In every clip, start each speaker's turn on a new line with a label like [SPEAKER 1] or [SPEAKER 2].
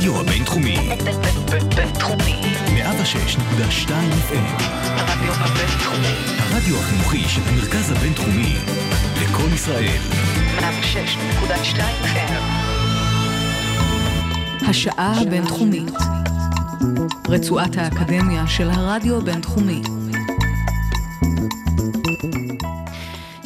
[SPEAKER 1] הרדיו הבינתחומי.
[SPEAKER 2] בינתחומי.
[SPEAKER 1] 106.2 FM.
[SPEAKER 2] הרדיו הבינתחומי.
[SPEAKER 1] הרדיו החינוכי של המרכז הבינתחומי. לקום ישראל.
[SPEAKER 2] 106.2 FM.
[SPEAKER 3] השעה הבינתחומית. רצועת האקדמיה של הרדיו הבינתחומי.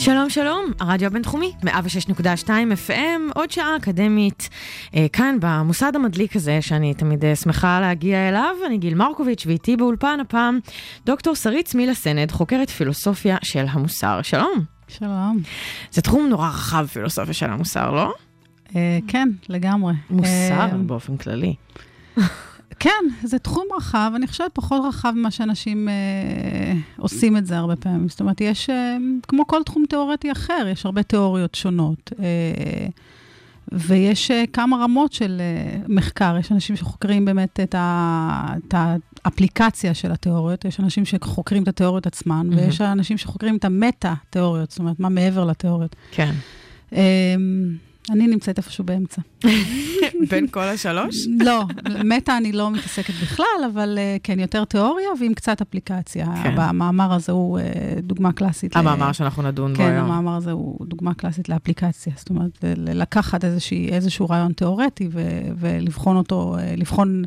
[SPEAKER 4] שלום שלום, הרדיו הבינתחומי, 106.2 FM, עוד שעה אקדמית אה, כאן במוסד המדליק הזה, שאני תמיד אה, שמחה להגיע אליו. אני גיל מרקוביץ' ואיתי באולפן הפעם דוקטור שרית סמילה סנד, חוקרת פילוסופיה של המוסר. שלום.
[SPEAKER 5] שלום.
[SPEAKER 4] זה תחום נורא רחב, פילוסופיה של המוסר, לא?
[SPEAKER 5] אה, כן, לגמרי.
[SPEAKER 4] מוסר
[SPEAKER 5] אה,
[SPEAKER 4] באופן כללי.
[SPEAKER 5] כן, זה תחום רחב, אני חושבת פחות רחב ממה שאנשים אה, עושים את זה הרבה פעמים. זאת אומרת, יש, אה, כמו כל תחום תיאורטי אחר, יש הרבה תיאוריות שונות. אה, ויש אה, כמה רמות של אה, מחקר. יש אנשים שחוקרים באמת את, ה, את האפליקציה של התיאוריות, יש אנשים שחוקרים את התיאוריות עצמן,
[SPEAKER 4] מהמם.
[SPEAKER 5] ויש אנשים שחוקרים את המטה-תיאוריות, זאת אומרת, מה מעבר לתיאוריות.
[SPEAKER 4] כן.
[SPEAKER 5] אה, אני נמצאת איפשהו באמצע.
[SPEAKER 4] בין כל השלוש?
[SPEAKER 5] לא, מטה אני לא מתעסקת בכלל, אבל אה, כן, יותר תיאוריה ועם קצת אפליקציה.
[SPEAKER 4] כן.
[SPEAKER 5] המאמר הזה הוא אה, דוגמה קלאסית. ל-
[SPEAKER 4] המאמר שאנחנו נדון בו
[SPEAKER 5] כן,
[SPEAKER 4] היום.
[SPEAKER 5] המאמר הזה הוא דוגמה קלאסית לאפליקציה. זאת אומרת, לקחת איזושהי, איזשהו רעיון תיאורטי ו- ולבחון אותו, אה, לבחון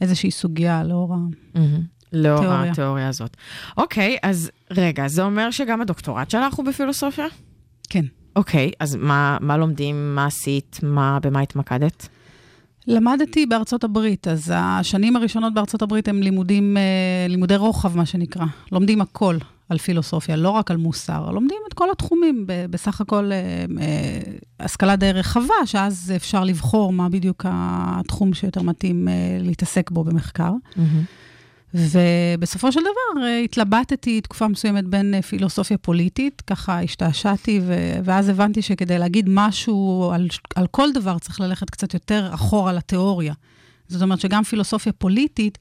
[SPEAKER 5] איזושהי סוגיה לאור ה...
[SPEAKER 4] לאור
[SPEAKER 5] תיאוריה.
[SPEAKER 4] התיאוריה הזאת. אוקיי, אז רגע, זה אומר שגם הדוקטורט שלך הוא בפילוסופיה?
[SPEAKER 5] כן.
[SPEAKER 4] אוקיי, אז מה, מה לומדים, מה עשית, מה, במה התמקדת?
[SPEAKER 5] למדתי בארצות הברית, אז השנים הראשונות בארצות הברית הם לימודים, אה, לימודי רוחב, מה שנקרא. לומדים הכל על פילוסופיה, לא רק על מוסר, לומדים את כל התחומים, בסך הכל אה, אה, השכלה די רחבה, שאז אפשר לבחור מה בדיוק התחום שיותר מתאים להתעסק בו במחקר. ובסופו של דבר אה, התלבטתי תקופה מסוימת בין אה, פילוסופיה פוליטית, ככה השתעשעתי, ו- ואז הבנתי שכדי להגיד משהו על, על כל דבר צריך ללכת קצת יותר אחורה לתיאוריה. זאת אומרת שגם פילוסופיה פוליטית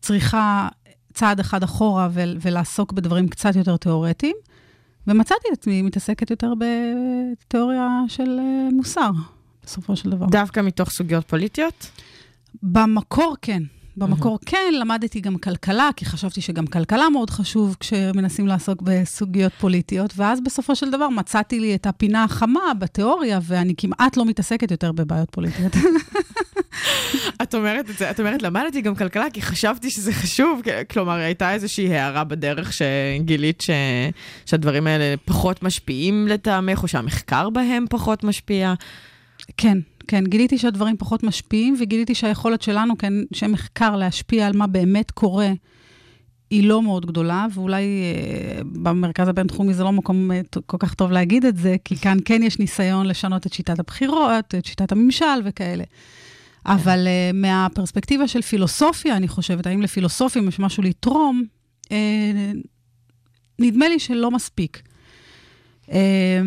[SPEAKER 5] צריכה צעד אחד אחורה ו- ולעסוק בדברים קצת יותר תיאורטיים, ומצאתי את עצמי מתעסקת יותר בתיאוריה של אה, מוסר, בסופו של דבר.
[SPEAKER 4] דווקא מתוך סוגיות פוליטיות?
[SPEAKER 5] במקור כן. במקור כן, למדתי גם כלכלה, כי חשבתי שגם כלכלה מאוד חשוב כשמנסים לעסוק בסוגיות פוליטיות, ואז בסופו של דבר מצאתי לי את הפינה החמה בתיאוריה, ואני כמעט לא מתעסקת יותר בבעיות פוליטיות.
[SPEAKER 4] את אומרת את זה, את אומרת, למדתי גם כלכלה כי חשבתי שזה חשוב, כלומר, הייתה איזושהי הערה בדרך שגילית ש... שהדברים האלה פחות משפיעים לטעמך, או שהמחקר בהם פחות משפיע.
[SPEAKER 5] כן, כן, גיליתי שהדברים פחות משפיעים, וגיליתי שהיכולת שלנו כמחקר להשפיע על מה באמת קורה, היא לא מאוד גדולה, ואולי אה, במרכז הבינתחומי זה לא מקום אה, כל כך טוב להגיד את זה, כי כאן כן יש ניסיון לשנות את שיטת הבחירות, את שיטת הממשל וכאלה. אבל אה, מהפרספקטיבה של פילוסופיה, אני חושבת, האם לפילוסופים יש משהו לתרום, אה, נדמה לי שלא מספיק. אה,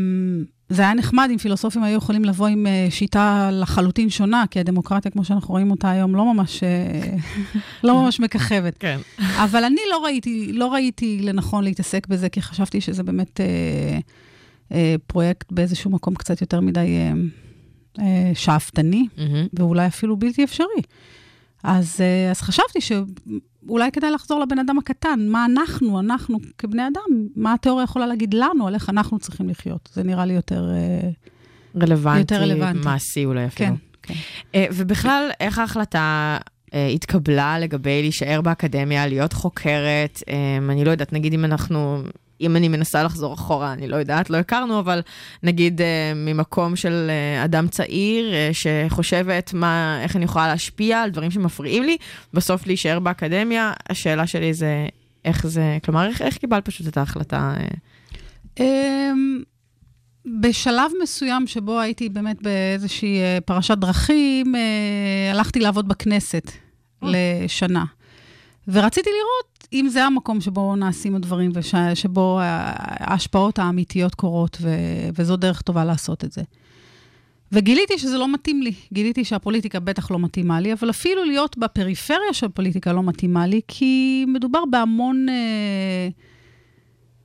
[SPEAKER 5] זה היה נחמד אם פילוסופים היו יכולים לבוא עם אה, שיטה לחלוטין שונה, כי הדמוקרטיה, כמו שאנחנו רואים אותה היום, לא ממש, אה, לא ממש מככבת.
[SPEAKER 4] כן.
[SPEAKER 5] אבל אני לא ראיתי, לא ראיתי לנכון להתעסק בזה, כי חשבתי שזה באמת אה, אה, פרויקט באיזשהו מקום קצת יותר מדי אה, אה, שאפתני, ואולי אפילו בלתי אפשרי. אז, אה, אז חשבתי שאולי כדאי לחזור לבן אדם הקטן, מה אנחנו, אנחנו כבני אדם, מה התיאוריה יכולה להגיד לנו על איך אנחנו צריכים לחיות. זה נראה לי יותר... אה,
[SPEAKER 4] רלוונטי,
[SPEAKER 5] יותר רלוונטי.
[SPEAKER 4] מעשי אולי אפילו.
[SPEAKER 5] כן, כן.
[SPEAKER 4] ובכלל, איך ההחלטה אה, התקבלה לגבי להישאר באקדמיה, להיות חוקרת? אני לא יודעת, נגיד אם אנחנו... אם אני מנסה לחזור אחורה, אני לא יודעת, לא הכרנו, אבל נגיד אה, ממקום של אה, אדם צעיר אה, שחושבת מה, איך אני יכולה להשפיע על דברים שמפריעים לי, בסוף להישאר באקדמיה, השאלה שלי זה איך זה, כלומר, איך, איך קיבלת פשוט את ההחלטה? אה?
[SPEAKER 5] אמ, בשלב מסוים שבו הייתי באמת באיזושהי פרשת דרכים, הלכתי לעבוד בכנסת לשנה. ורציתי לראות אם זה המקום שבו נעשים הדברים ושבו ההשפעות האמיתיות קורות, ו- וזו דרך טובה לעשות את זה. וגיליתי שזה לא מתאים לי. גיליתי שהפוליטיקה בטח לא מתאימה לי, אבל אפילו להיות בפריפריה של פוליטיקה לא מתאימה לי, כי מדובר בהמון, אה,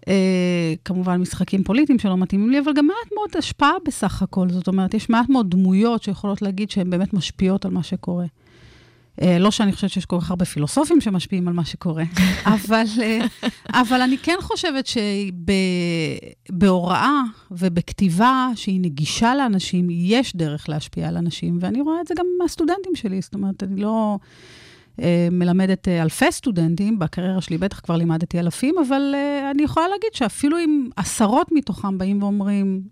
[SPEAKER 5] אה, כמובן, משחקים פוליטיים שלא מתאימים לי, אבל גם מעט מאוד השפעה בסך הכל. זאת אומרת, יש מעט מאוד דמויות שיכולות להגיד שהן באמת משפיעות על מה שקורה. אה, לא שאני חושבת שיש כל כך הרבה פילוסופים שמשפיעים על מה שקורה, אבל, אה, אבל אני כן חושבת שבהוראה ובכתיבה שהיא נגישה לאנשים, יש דרך להשפיע על אנשים, ואני רואה את זה גם מהסטודנטים שלי. זאת אומרת, אני לא אה, מלמדת אה, אלפי סטודנטים, בקריירה שלי בטח כבר לימדתי אלפים, אבל אה, אני יכולה להגיד שאפילו אם עשרות מתוכם באים ואומרים,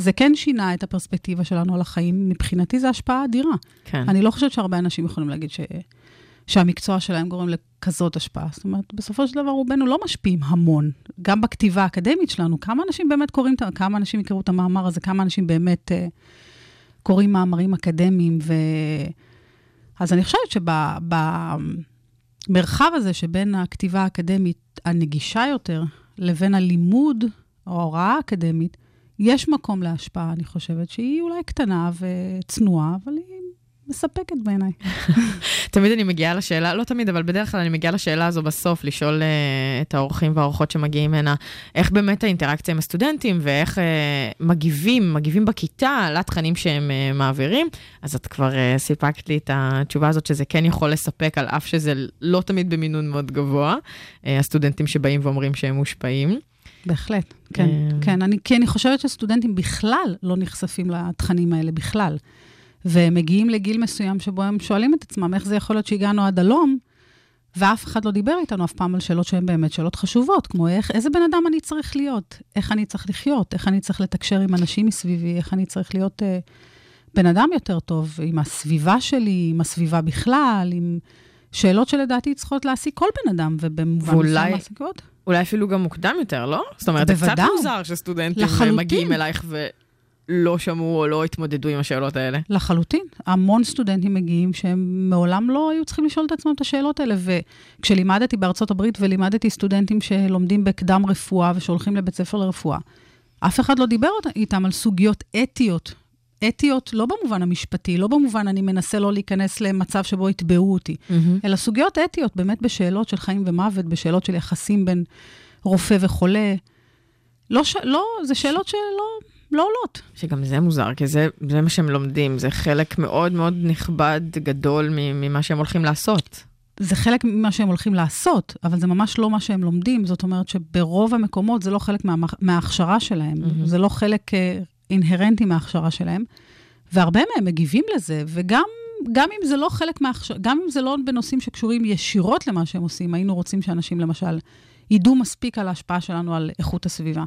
[SPEAKER 5] זה כן שינה את הפרספקטיבה שלנו על החיים, מבחינתי זו השפעה אדירה.
[SPEAKER 4] כן.
[SPEAKER 5] אני לא חושבת שהרבה אנשים יכולים להגיד ש... שהמקצוע שלהם גורם לכזאת השפעה. זאת אומרת, בסופו של דבר רובנו לא משפיעים המון. גם בכתיבה האקדמית שלנו, כמה אנשים באמת קוראים, כמה אנשים יקראו את המאמר הזה, כמה אנשים באמת uh, קוראים מאמרים אקדמיים. ו... אז אני חושבת שבמרחב הזה שבין הכתיבה האקדמית הנגישה יותר, לבין הלימוד או ההוראה האקדמית, יש מקום להשפעה, אני חושבת, שהיא אולי קטנה וצנועה, אבל היא מספקת בעיניי.
[SPEAKER 4] תמיד אני מגיעה לשאלה, לא תמיד, אבל בדרך כלל אני מגיעה לשאלה הזו בסוף, לשאול uh, את האורחים והאורחות שמגיעים הנה, איך באמת האינטראקציה עם הסטודנטים ואיך uh, מגיבים, מגיבים בכיתה לתכנים שהם uh, מעבירים. אז את כבר uh, סיפקת לי את התשובה הזאת שזה כן יכול לספק, על אף שזה לא תמיד במינון מאוד גבוה, uh, הסטודנטים שבאים ואומרים שהם מושפעים.
[SPEAKER 5] בהחלט, כן, כן. אני, כי אני חושבת שסטודנטים בכלל לא נחשפים לתכנים האלה בכלל. והם מגיעים לגיל מסוים שבו הם שואלים את עצמם, איך זה יכול להיות שהגענו עד הלום, ואף אחד לא דיבר איתנו אף פעם על שאלות שהן באמת שאלות חשובות, כמו איך, איזה בן אדם אני צריך להיות, איך אני צריך לחיות, איך אני צריך לתקשר עם אנשים מסביבי, איך אני צריך להיות אה, בן אדם יותר טוב, עם הסביבה שלי, עם הסביבה בכלל, עם שאלות שלדעתי צריכות להעסיק כל בן אדם, ובמובן
[SPEAKER 4] ואולי-
[SPEAKER 5] מסוים מעסיקות.
[SPEAKER 4] אולי אפילו גם מוקדם יותר, לא? זאת אומרת, זה קצת. מוזר שסטודנטים
[SPEAKER 5] לחלוטין.
[SPEAKER 4] מגיעים אלייך ולא שמעו או לא התמודדו עם השאלות האלה.
[SPEAKER 5] לחלוטין. המון סטודנטים מגיעים שהם מעולם לא היו צריכים לשאול את עצמם את השאלות האלה. וכשלימדתי בארצות הברית ולימדתי סטודנטים שלומדים בקדם רפואה ושהולכים לבית ספר לרפואה, אף אחד לא דיבר איתם על סוגיות אתיות. אתיות לא במובן המשפטי, לא במובן אני מנסה לא להיכנס למצב שבו יתבעו אותי, אלא סוגיות אתיות, באמת בשאלות של חיים ומוות, בשאלות של יחסים בין רופא וחולה. לא, ש... לא, זה שאלות שלא לא עולות.
[SPEAKER 4] שגם זה מוזר, כי זה, זה מה שהם לומדים, זה חלק מאוד מאוד נכבד, גדול ממה שהם הולכים לעשות.
[SPEAKER 5] זה חלק ממה שהם הולכים לעשות, אבל זה ממש לא מה שהם לומדים. זאת אומרת שברוב המקומות זה לא חלק מה, מההכשרה שלהם, mm-hmm. זה לא חלק אה, אינהרנטי מההכשרה שלהם, והרבה מהם מגיבים לזה, וגם גם אם זה לא חלק מההכשרה, גם אם זה לא בנושאים שקשורים ישירות למה שהם עושים, היינו רוצים שאנשים למשל ידעו מספיק על ההשפעה שלנו על איכות הסביבה.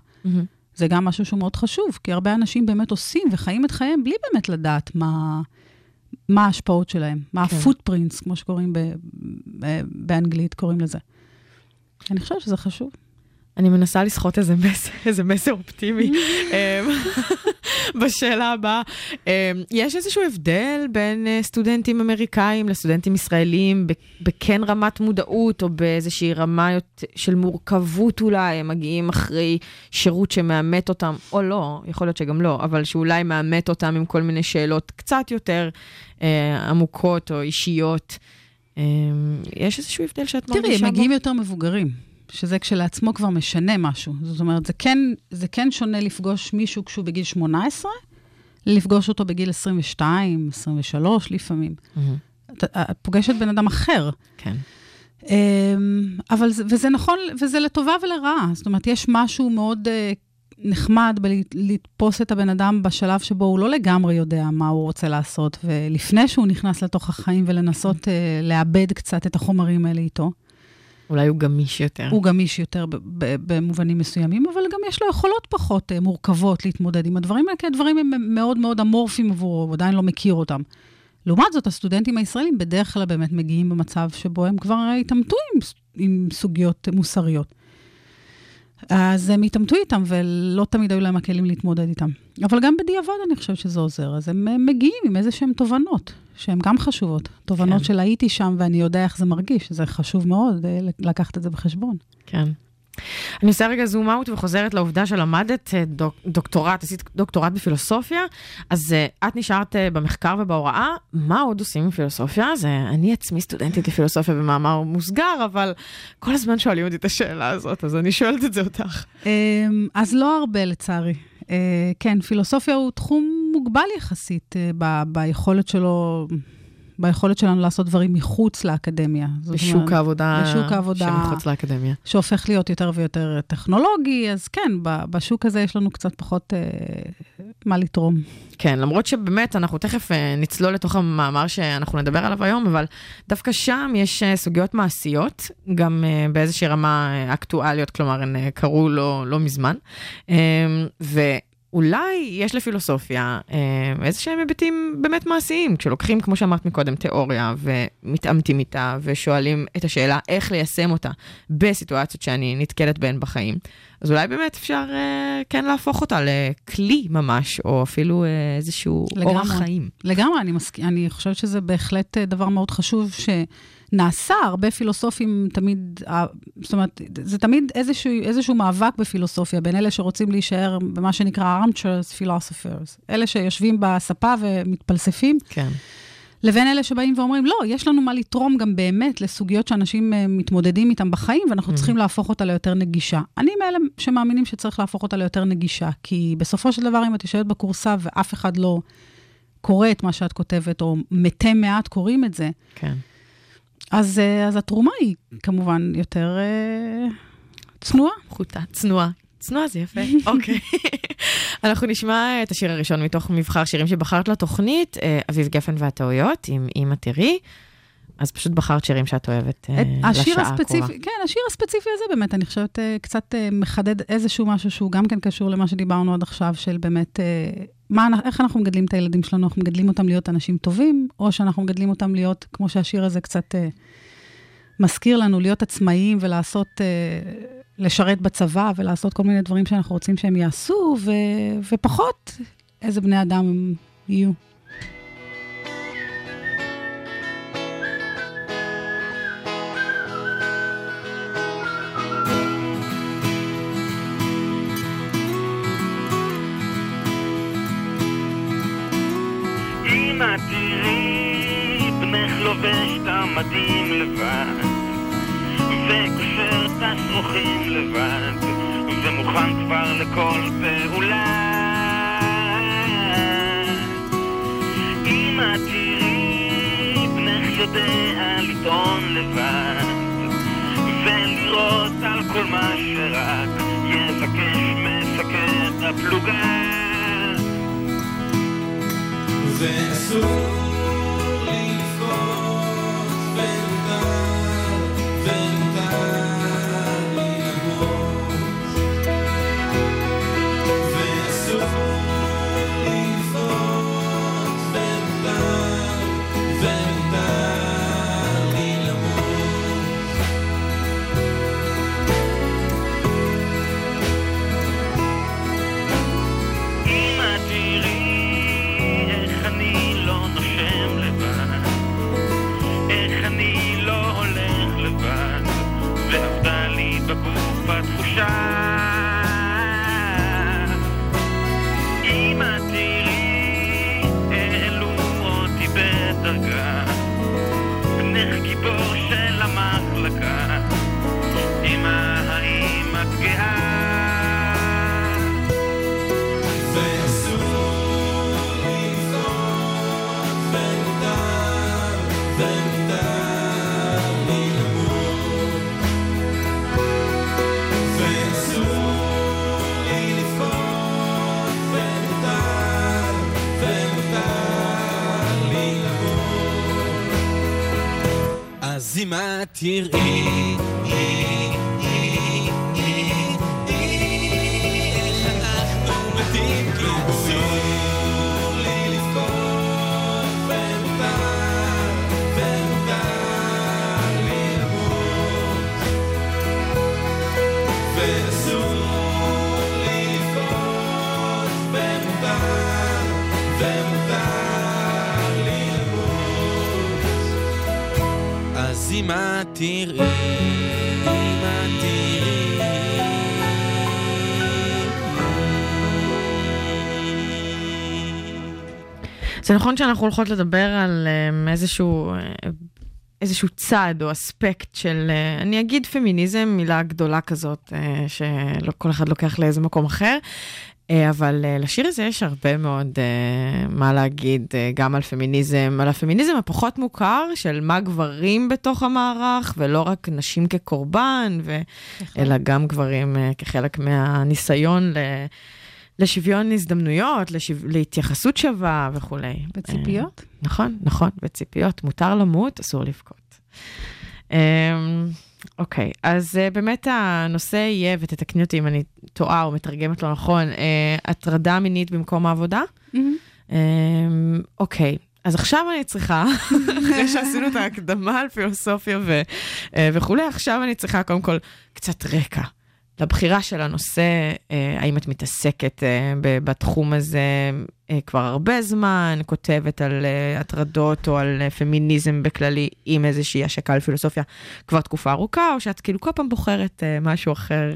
[SPEAKER 5] זה גם משהו שהוא מאוד חשוב, כי הרבה אנשים באמת עושים וחיים את חייהם בלי באמת לדעת מה, מה ההשפעות שלהם, מה
[SPEAKER 4] כן.
[SPEAKER 5] הפוטפרינטס, כמו שקוראים ב, ב, באנגלית, קוראים לזה. אני חושבת שזה חשוב.
[SPEAKER 4] אני מנסה לסחוט איזה מסר, איזה מסר אופטימי אמ, בשאלה הבאה. אמ, יש איזשהו הבדל בין אה, סטודנטים אמריקאים לסטודנטים ישראלים, בכן רמת מודעות או באיזושהי רמה של מורכבות אולי, הם מגיעים אחרי שירות שמאמת אותם, או לא, יכול להיות שגם לא, אבל שאולי מאמת אותם עם כל מיני שאלות קצת יותר אה, עמוקות או אישיות. אמ, יש איזשהו הבדל שאת מרגישה
[SPEAKER 5] תראי,
[SPEAKER 4] בו?
[SPEAKER 5] הם מגיעים יותר מבוגרים, שזה כשלעצמו כבר משנה משהו. זאת אומרת, זה כן, זה כן שונה לפגוש מישהו כשהוא בגיל 18, לפגוש אותו בגיל 22, 23 לפעמים.
[SPEAKER 4] מהמם.
[SPEAKER 5] את, את פוגשת בן אדם אחר.
[SPEAKER 4] כן.
[SPEAKER 5] אמ, אבל זה, וזה נכון, וזה לטובה ולרעה. זאת אומרת, יש משהו מאוד uh, נחמד בלתפוס את הבן אדם בשלב שבו הוא לא לגמרי יודע מה הוא רוצה לעשות, ולפני שהוא נכנס לתוך החיים ולנסות uh, לאבד קצת את החומרים האלה איתו.
[SPEAKER 4] אולי הוא גמיש יותר.
[SPEAKER 5] הוא גמיש יותר במובנים מסוימים, אבל גם יש לו יכולות פחות uh, מורכבות להתמודד עם הדברים האלה, כי הדברים הם מאוד מאוד אמורפיים עבורו, הוא עדיין לא מכיר אותם. לעומת זאת, הסטודנטים הישראלים בדרך כלל באמת מגיעים במצב שבו הם כבר התעמתו עם, עם סוגיות מוסריות. אז הם התעמתו איתם, ולא תמיד היו להם הכלים להתמודד איתם. אבל גם בדיעבד אני חושבת שזה עוזר. אז הם אה, מגיעים עם איזה שהן תובנות, שהן גם חשובות. תובנות
[SPEAKER 4] כן.
[SPEAKER 5] של הייתי שם ואני יודע איך זה מרגיש, זה חשוב מאוד אה, לקחת את זה בחשבון.
[SPEAKER 4] כן. אני עושה רגע זום אאוט וחוזרת לעובדה שלמדת אה, דוק, דוקטורט, עשית דוקטורט בפילוסופיה, אז uh, את נשארת במחקר ובהוראה, מה עוד עושים עם פילוסופיה? זה, אני עצמי סטודנטית לפילוסופיה במאמר מוסגר, אבל כל הזמן שואלים אותי את השאלה הזאת, אז אני שואלת את זה אותך.
[SPEAKER 5] אמ, אז לא הרבה, לצערי. אה, כן, פילוסופיה הוא תחום מוגבל יחסית אה, ב- ביכולת שלו ביכולת שלנו לעשות דברים מחוץ לאקדמיה.
[SPEAKER 4] בשוק
[SPEAKER 5] אומרת,
[SPEAKER 4] העבודה
[SPEAKER 5] בשוק העבודה
[SPEAKER 4] שמחוץ לאקדמיה.
[SPEAKER 5] שהופך להיות יותר ויותר טכנולוגי, אז כן, בשוק הזה יש לנו קצת פחות אה, מה לתרום.
[SPEAKER 4] כן, למרות שבאמת, אנחנו תכף אה, נצלול לתוך המאמר שאנחנו נדבר עליו היום, אבל דווקא שם יש אה, סוגיות מעשיות, גם אה, באיזושהי רמה אה, אקטואליות, כלומר, הן אה, קרו לא, לא מזמן. אה, ואולי יש לפילוסופיה אה, איזה שהם היבטים באמת מעשיים, כשלוקחים, כמו שאמרת מקודם, תיאוריה, ומתעמתים איתה, ושואלים את השאלה איך ליישם אותה בסיטואציות שאני נתקלת בהן בחיים. אז אולי באמת אפשר אה, כן להפוך אותה לכלי ממש, או אפילו אה, איזשהו
[SPEAKER 5] לגמרי.
[SPEAKER 4] אורח חיים.
[SPEAKER 5] לגמרי, אני, מסכ... אני חושבת שזה בהחלט אה, דבר מאוד חשוב שנעשה, הרבה פילוסופים תמיד, אה, זאת אומרת, זה תמיד איזשהו, איזשהו מאבק בפילוסופיה בין אלה שרוצים להישאר במה שנקרא armchairs philosophers, אלה שיושבים בספה ומתפלספים,
[SPEAKER 4] כן.
[SPEAKER 5] לבין אלה שבאים ואומרים, לא, יש לנו מה לתרום גם באמת לסוגיות שאנשים אה, מתמודדים איתם בחיים, ואנחנו
[SPEAKER 4] Mhm.
[SPEAKER 5] צריכים להפוך אותה ליותר נגישה. אני מאלה שמאמינים שצריך להפוך אותה ליותר נגישה, כי בסופו של דבר, אם את יושבת בכורסה ואף אחד לא קורא את מה שאת כותבת, או מתי מעט קוראים את זה,
[SPEAKER 4] כן.
[SPEAKER 5] אז, אה, אז התרומה היא כמובן יותר אה, צנועה.
[SPEAKER 4] פחותה, צנועה. צנועה זה יפה, אוקיי. אנחנו נשמע את השיר הראשון מתוך מבחר שירים שבחרת לתוכנית, אה, אביב גפן והטעויות, עם אימא תראי. אז פשוט בחרת שירים שאת אוהבת
[SPEAKER 5] את השיר
[SPEAKER 4] לשעה הקרובה.
[SPEAKER 5] כן, השיר הספציפי הזה באמת, אני חושבת, אה, קצת אה, מחדד איזשהו משהו שהוא גם כן קשור למה שדיברנו עד עכשיו, של באמת, מה, איך אנחנו מגדלים את הילדים שלנו? אנחנו מגדלים אותם להיות אנשים טובים, או שאנחנו מגדלים אותם להיות, כמו שהשיר הזה קצת אה, מזכיר לנו, להיות עצמאיים ולעשות, אה, לשרת בצבא ולעשות כל מיני דברים שאנחנו רוצים שהם יעשו, ו, ופחות איזה בני אדם הם יהיו.
[SPEAKER 6] לובש את המדים לבד. וקושר את השרוכים לבד ומוכן כבר לכל פעולה. אמא תראי, בנך יודע לטעון לבד ולראות על כל מה שרק יבקש מפקד הפלוגה.
[SPEAKER 7] ואסור לבכות been אז אם את תראי
[SPEAKER 4] זה נכון שאנחנו הולכות לדבר על um, איזשהו, uh, איזשהו צד או אספקט של, uh, אני אגיד פמיניזם, מילה גדולה כזאת, uh, שלא כל אחד לוקח לאיזה מקום אחר. אה, אבל אה, לשיר הזה יש הרבה מאוד אה, מה להגיד, אה, גם על פמיניזם, על הפמיניזם הפחות מוכר של מה גברים בתוך המערך, ולא רק נשים כקורבן, ו... אלא גם גברים אה, כחלק מהניסיון ל... לשוויון הזדמנויות, לשו... להתייחסות שווה וכולי.
[SPEAKER 5] בציפיות?
[SPEAKER 4] אה, נכון, נכון, בציפיות. מותר למות, אסור לבכות. אה, אוקיי, אז אה, באמת הנושא יהיה, ותתקני אותי אם אני טועה או מתרגמת לא נכון, אה, הטרדה מינית במקום העבודה. אה, אוקיי, אז עכשיו אני צריכה, אחרי שעשינו את ההקדמה על פילוסופיה ו, וכולי, עכשיו אני צריכה קודם כל קצת רקע לבחירה של הנושא, אה, האם את מתעסקת אה, בתחום הזה אה, כבר הרבה זמן, כותבת על הטרדות או על פמיניזם בכללי עם איזושהי השקה על פילוסופיה כבר תקופה ארוכה, או שאת כאילו כל פעם בוחרת משהו אחר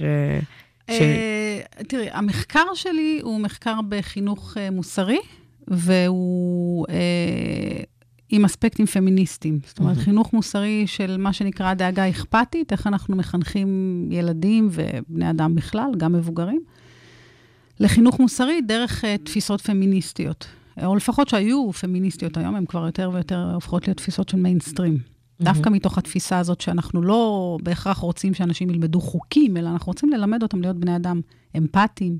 [SPEAKER 4] ש...
[SPEAKER 5] תראי, המחקר שלי הוא מחקר בחינוך מוסרי, והוא עם אספקטים פמיניסטיים. זאת אומרת,
[SPEAKER 4] מהמם.
[SPEAKER 5] חינוך מוסרי של מה שנקרא דאגה אכפתית, איך אנחנו מחנכים ילדים ובני אדם בכלל, גם מבוגרים, לחינוך מוסרי דרך אה, תפיסות פמיניסטיות. או לפחות שהיו פמיניסטיות היום, הן כבר יותר ויותר הופכות להיות תפיסות של מיינסטרים. דווקא מתוך התפיסה הזאת שאנחנו לא בהכרח רוצים שאנשים ילמדו חוקים, אלא אנחנו רוצים ללמד אותם להיות בני אדם אמפתיים,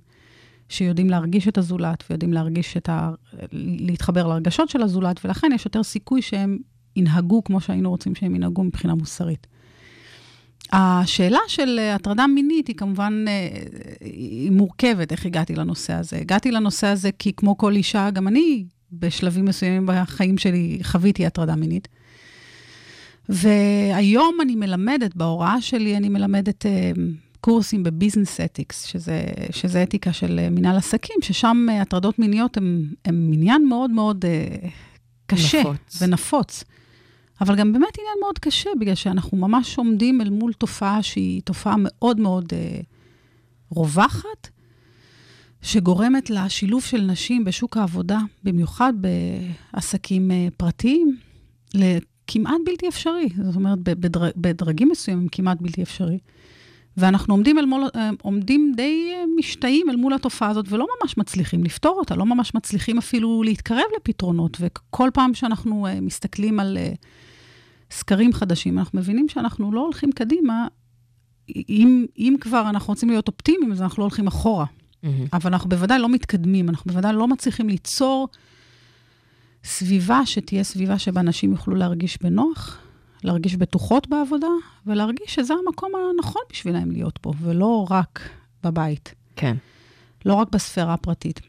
[SPEAKER 5] שיודעים להרגיש את הזולת ויודעים להרגיש את ה... להתחבר לרגשות של הזולת, ולכן יש יותר סיכוי שהם ינהגו כמו שהיינו רוצים שהם ינהגו מבחינה מוסרית. השאלה של אה, הטרדה מינית היא כמובן, אה, היא מורכבת, איך הגעתי לנושא הזה. הגעתי לנושא הזה כי כמו כל אישה, גם אני בשלבים מסוימים בחיים שלי חוויתי הטרדה מינית. והיום אני מלמדת, בהוראה שלי אני מלמדת אה, קורסים בביזנס אתיקס, שזה, שזה אתיקה של אה, מנהל עסקים, ששם אה, הטרדות מיניות הן עניין מאוד מאוד אה, קשה
[SPEAKER 4] נפוץ.
[SPEAKER 5] ונפוץ. אבל גם באמת עניין מאוד קשה, בגלל שאנחנו ממש עומדים אל מול תופעה שהיא תופעה מאוד מאוד אה, רווחת, שגורמת לשילוב של נשים בשוק העבודה, במיוחד בעסקים אה, פרטיים, לכמעט בלתי אפשרי. זאת אומרת, בדר, בדרגים מסוימים כמעט בלתי אפשרי. ואנחנו עומדים, אל מול, אה, עומדים די אה, משתאים אל מול התופעה הזאת, ולא ממש מצליחים לפתור אותה, לא ממש מצליחים אפילו להתקרב לפתרונות. וכל פעם שאנחנו אה, מסתכלים על סקרים חדשים, אנחנו מבינים שאנחנו לא הולכים קדימה. אם, אם כבר אנחנו רוצים להיות אופטימיים, אז אנחנו לא הולכים אחורה.
[SPEAKER 4] מהמם.
[SPEAKER 5] אבל אנחנו בוודאי לא מתקדמים, אנחנו בוודאי לא מצליחים ליצור סביבה שתהיה סביבה שבה נשים יוכלו להרגיש בנוח, להרגיש בטוחות בעבודה, ולהרגיש שזה המקום הנכון בשבילם להיות פה, ולא רק בבית,
[SPEAKER 4] כן.
[SPEAKER 5] לא רק בספירה הפרטית.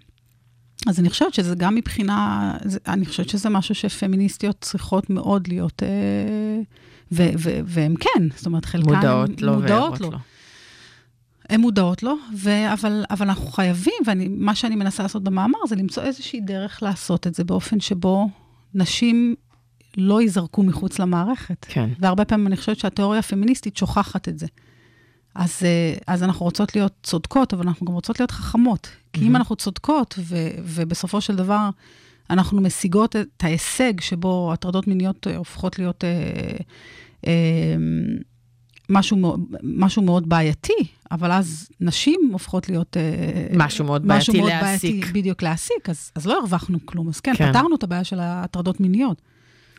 [SPEAKER 5] אז אני חושבת שזה גם מבחינה, אני חושבת שזה משהו שפמיניסטיות צריכות מאוד להיות, אה, ו- ו- והן כן, זאת אומרת, חלקן
[SPEAKER 4] מודעות לו
[SPEAKER 5] מודעות
[SPEAKER 4] וערות.
[SPEAKER 5] לו. הן מודעות לו, ו- אבל, אבל אנחנו חייבים, ומה שאני מנסה לעשות במאמר זה למצוא איזושהי דרך לעשות את זה באופן שבו נשים לא ייזרקו מחוץ למערכת.
[SPEAKER 4] כן.
[SPEAKER 5] והרבה פעמים אני חושבת שהתיאוריה הפמיניסטית שוכחת את זה. אז, אה, אז אנחנו רוצות להיות צודקות, אבל אנחנו גם רוצות להיות חכמות. כי אם אנחנו צודקות, ו- ובסופו של דבר אנחנו משיגות את ההישג שבו הטרדות מיניות אה, הופכות להיות אה, אה, משהו, מאוד- משהו מאוד בעייתי, אבל אז נשים הופכות להיות... אה,
[SPEAKER 4] משהו מאוד בעייתי להעסיק.
[SPEAKER 5] בדיוק, להעסיק, אז, אז לא הרווחנו כלום. אז כן.
[SPEAKER 4] כן,
[SPEAKER 5] פתרנו את הבעיה של ההטרדות מיניות.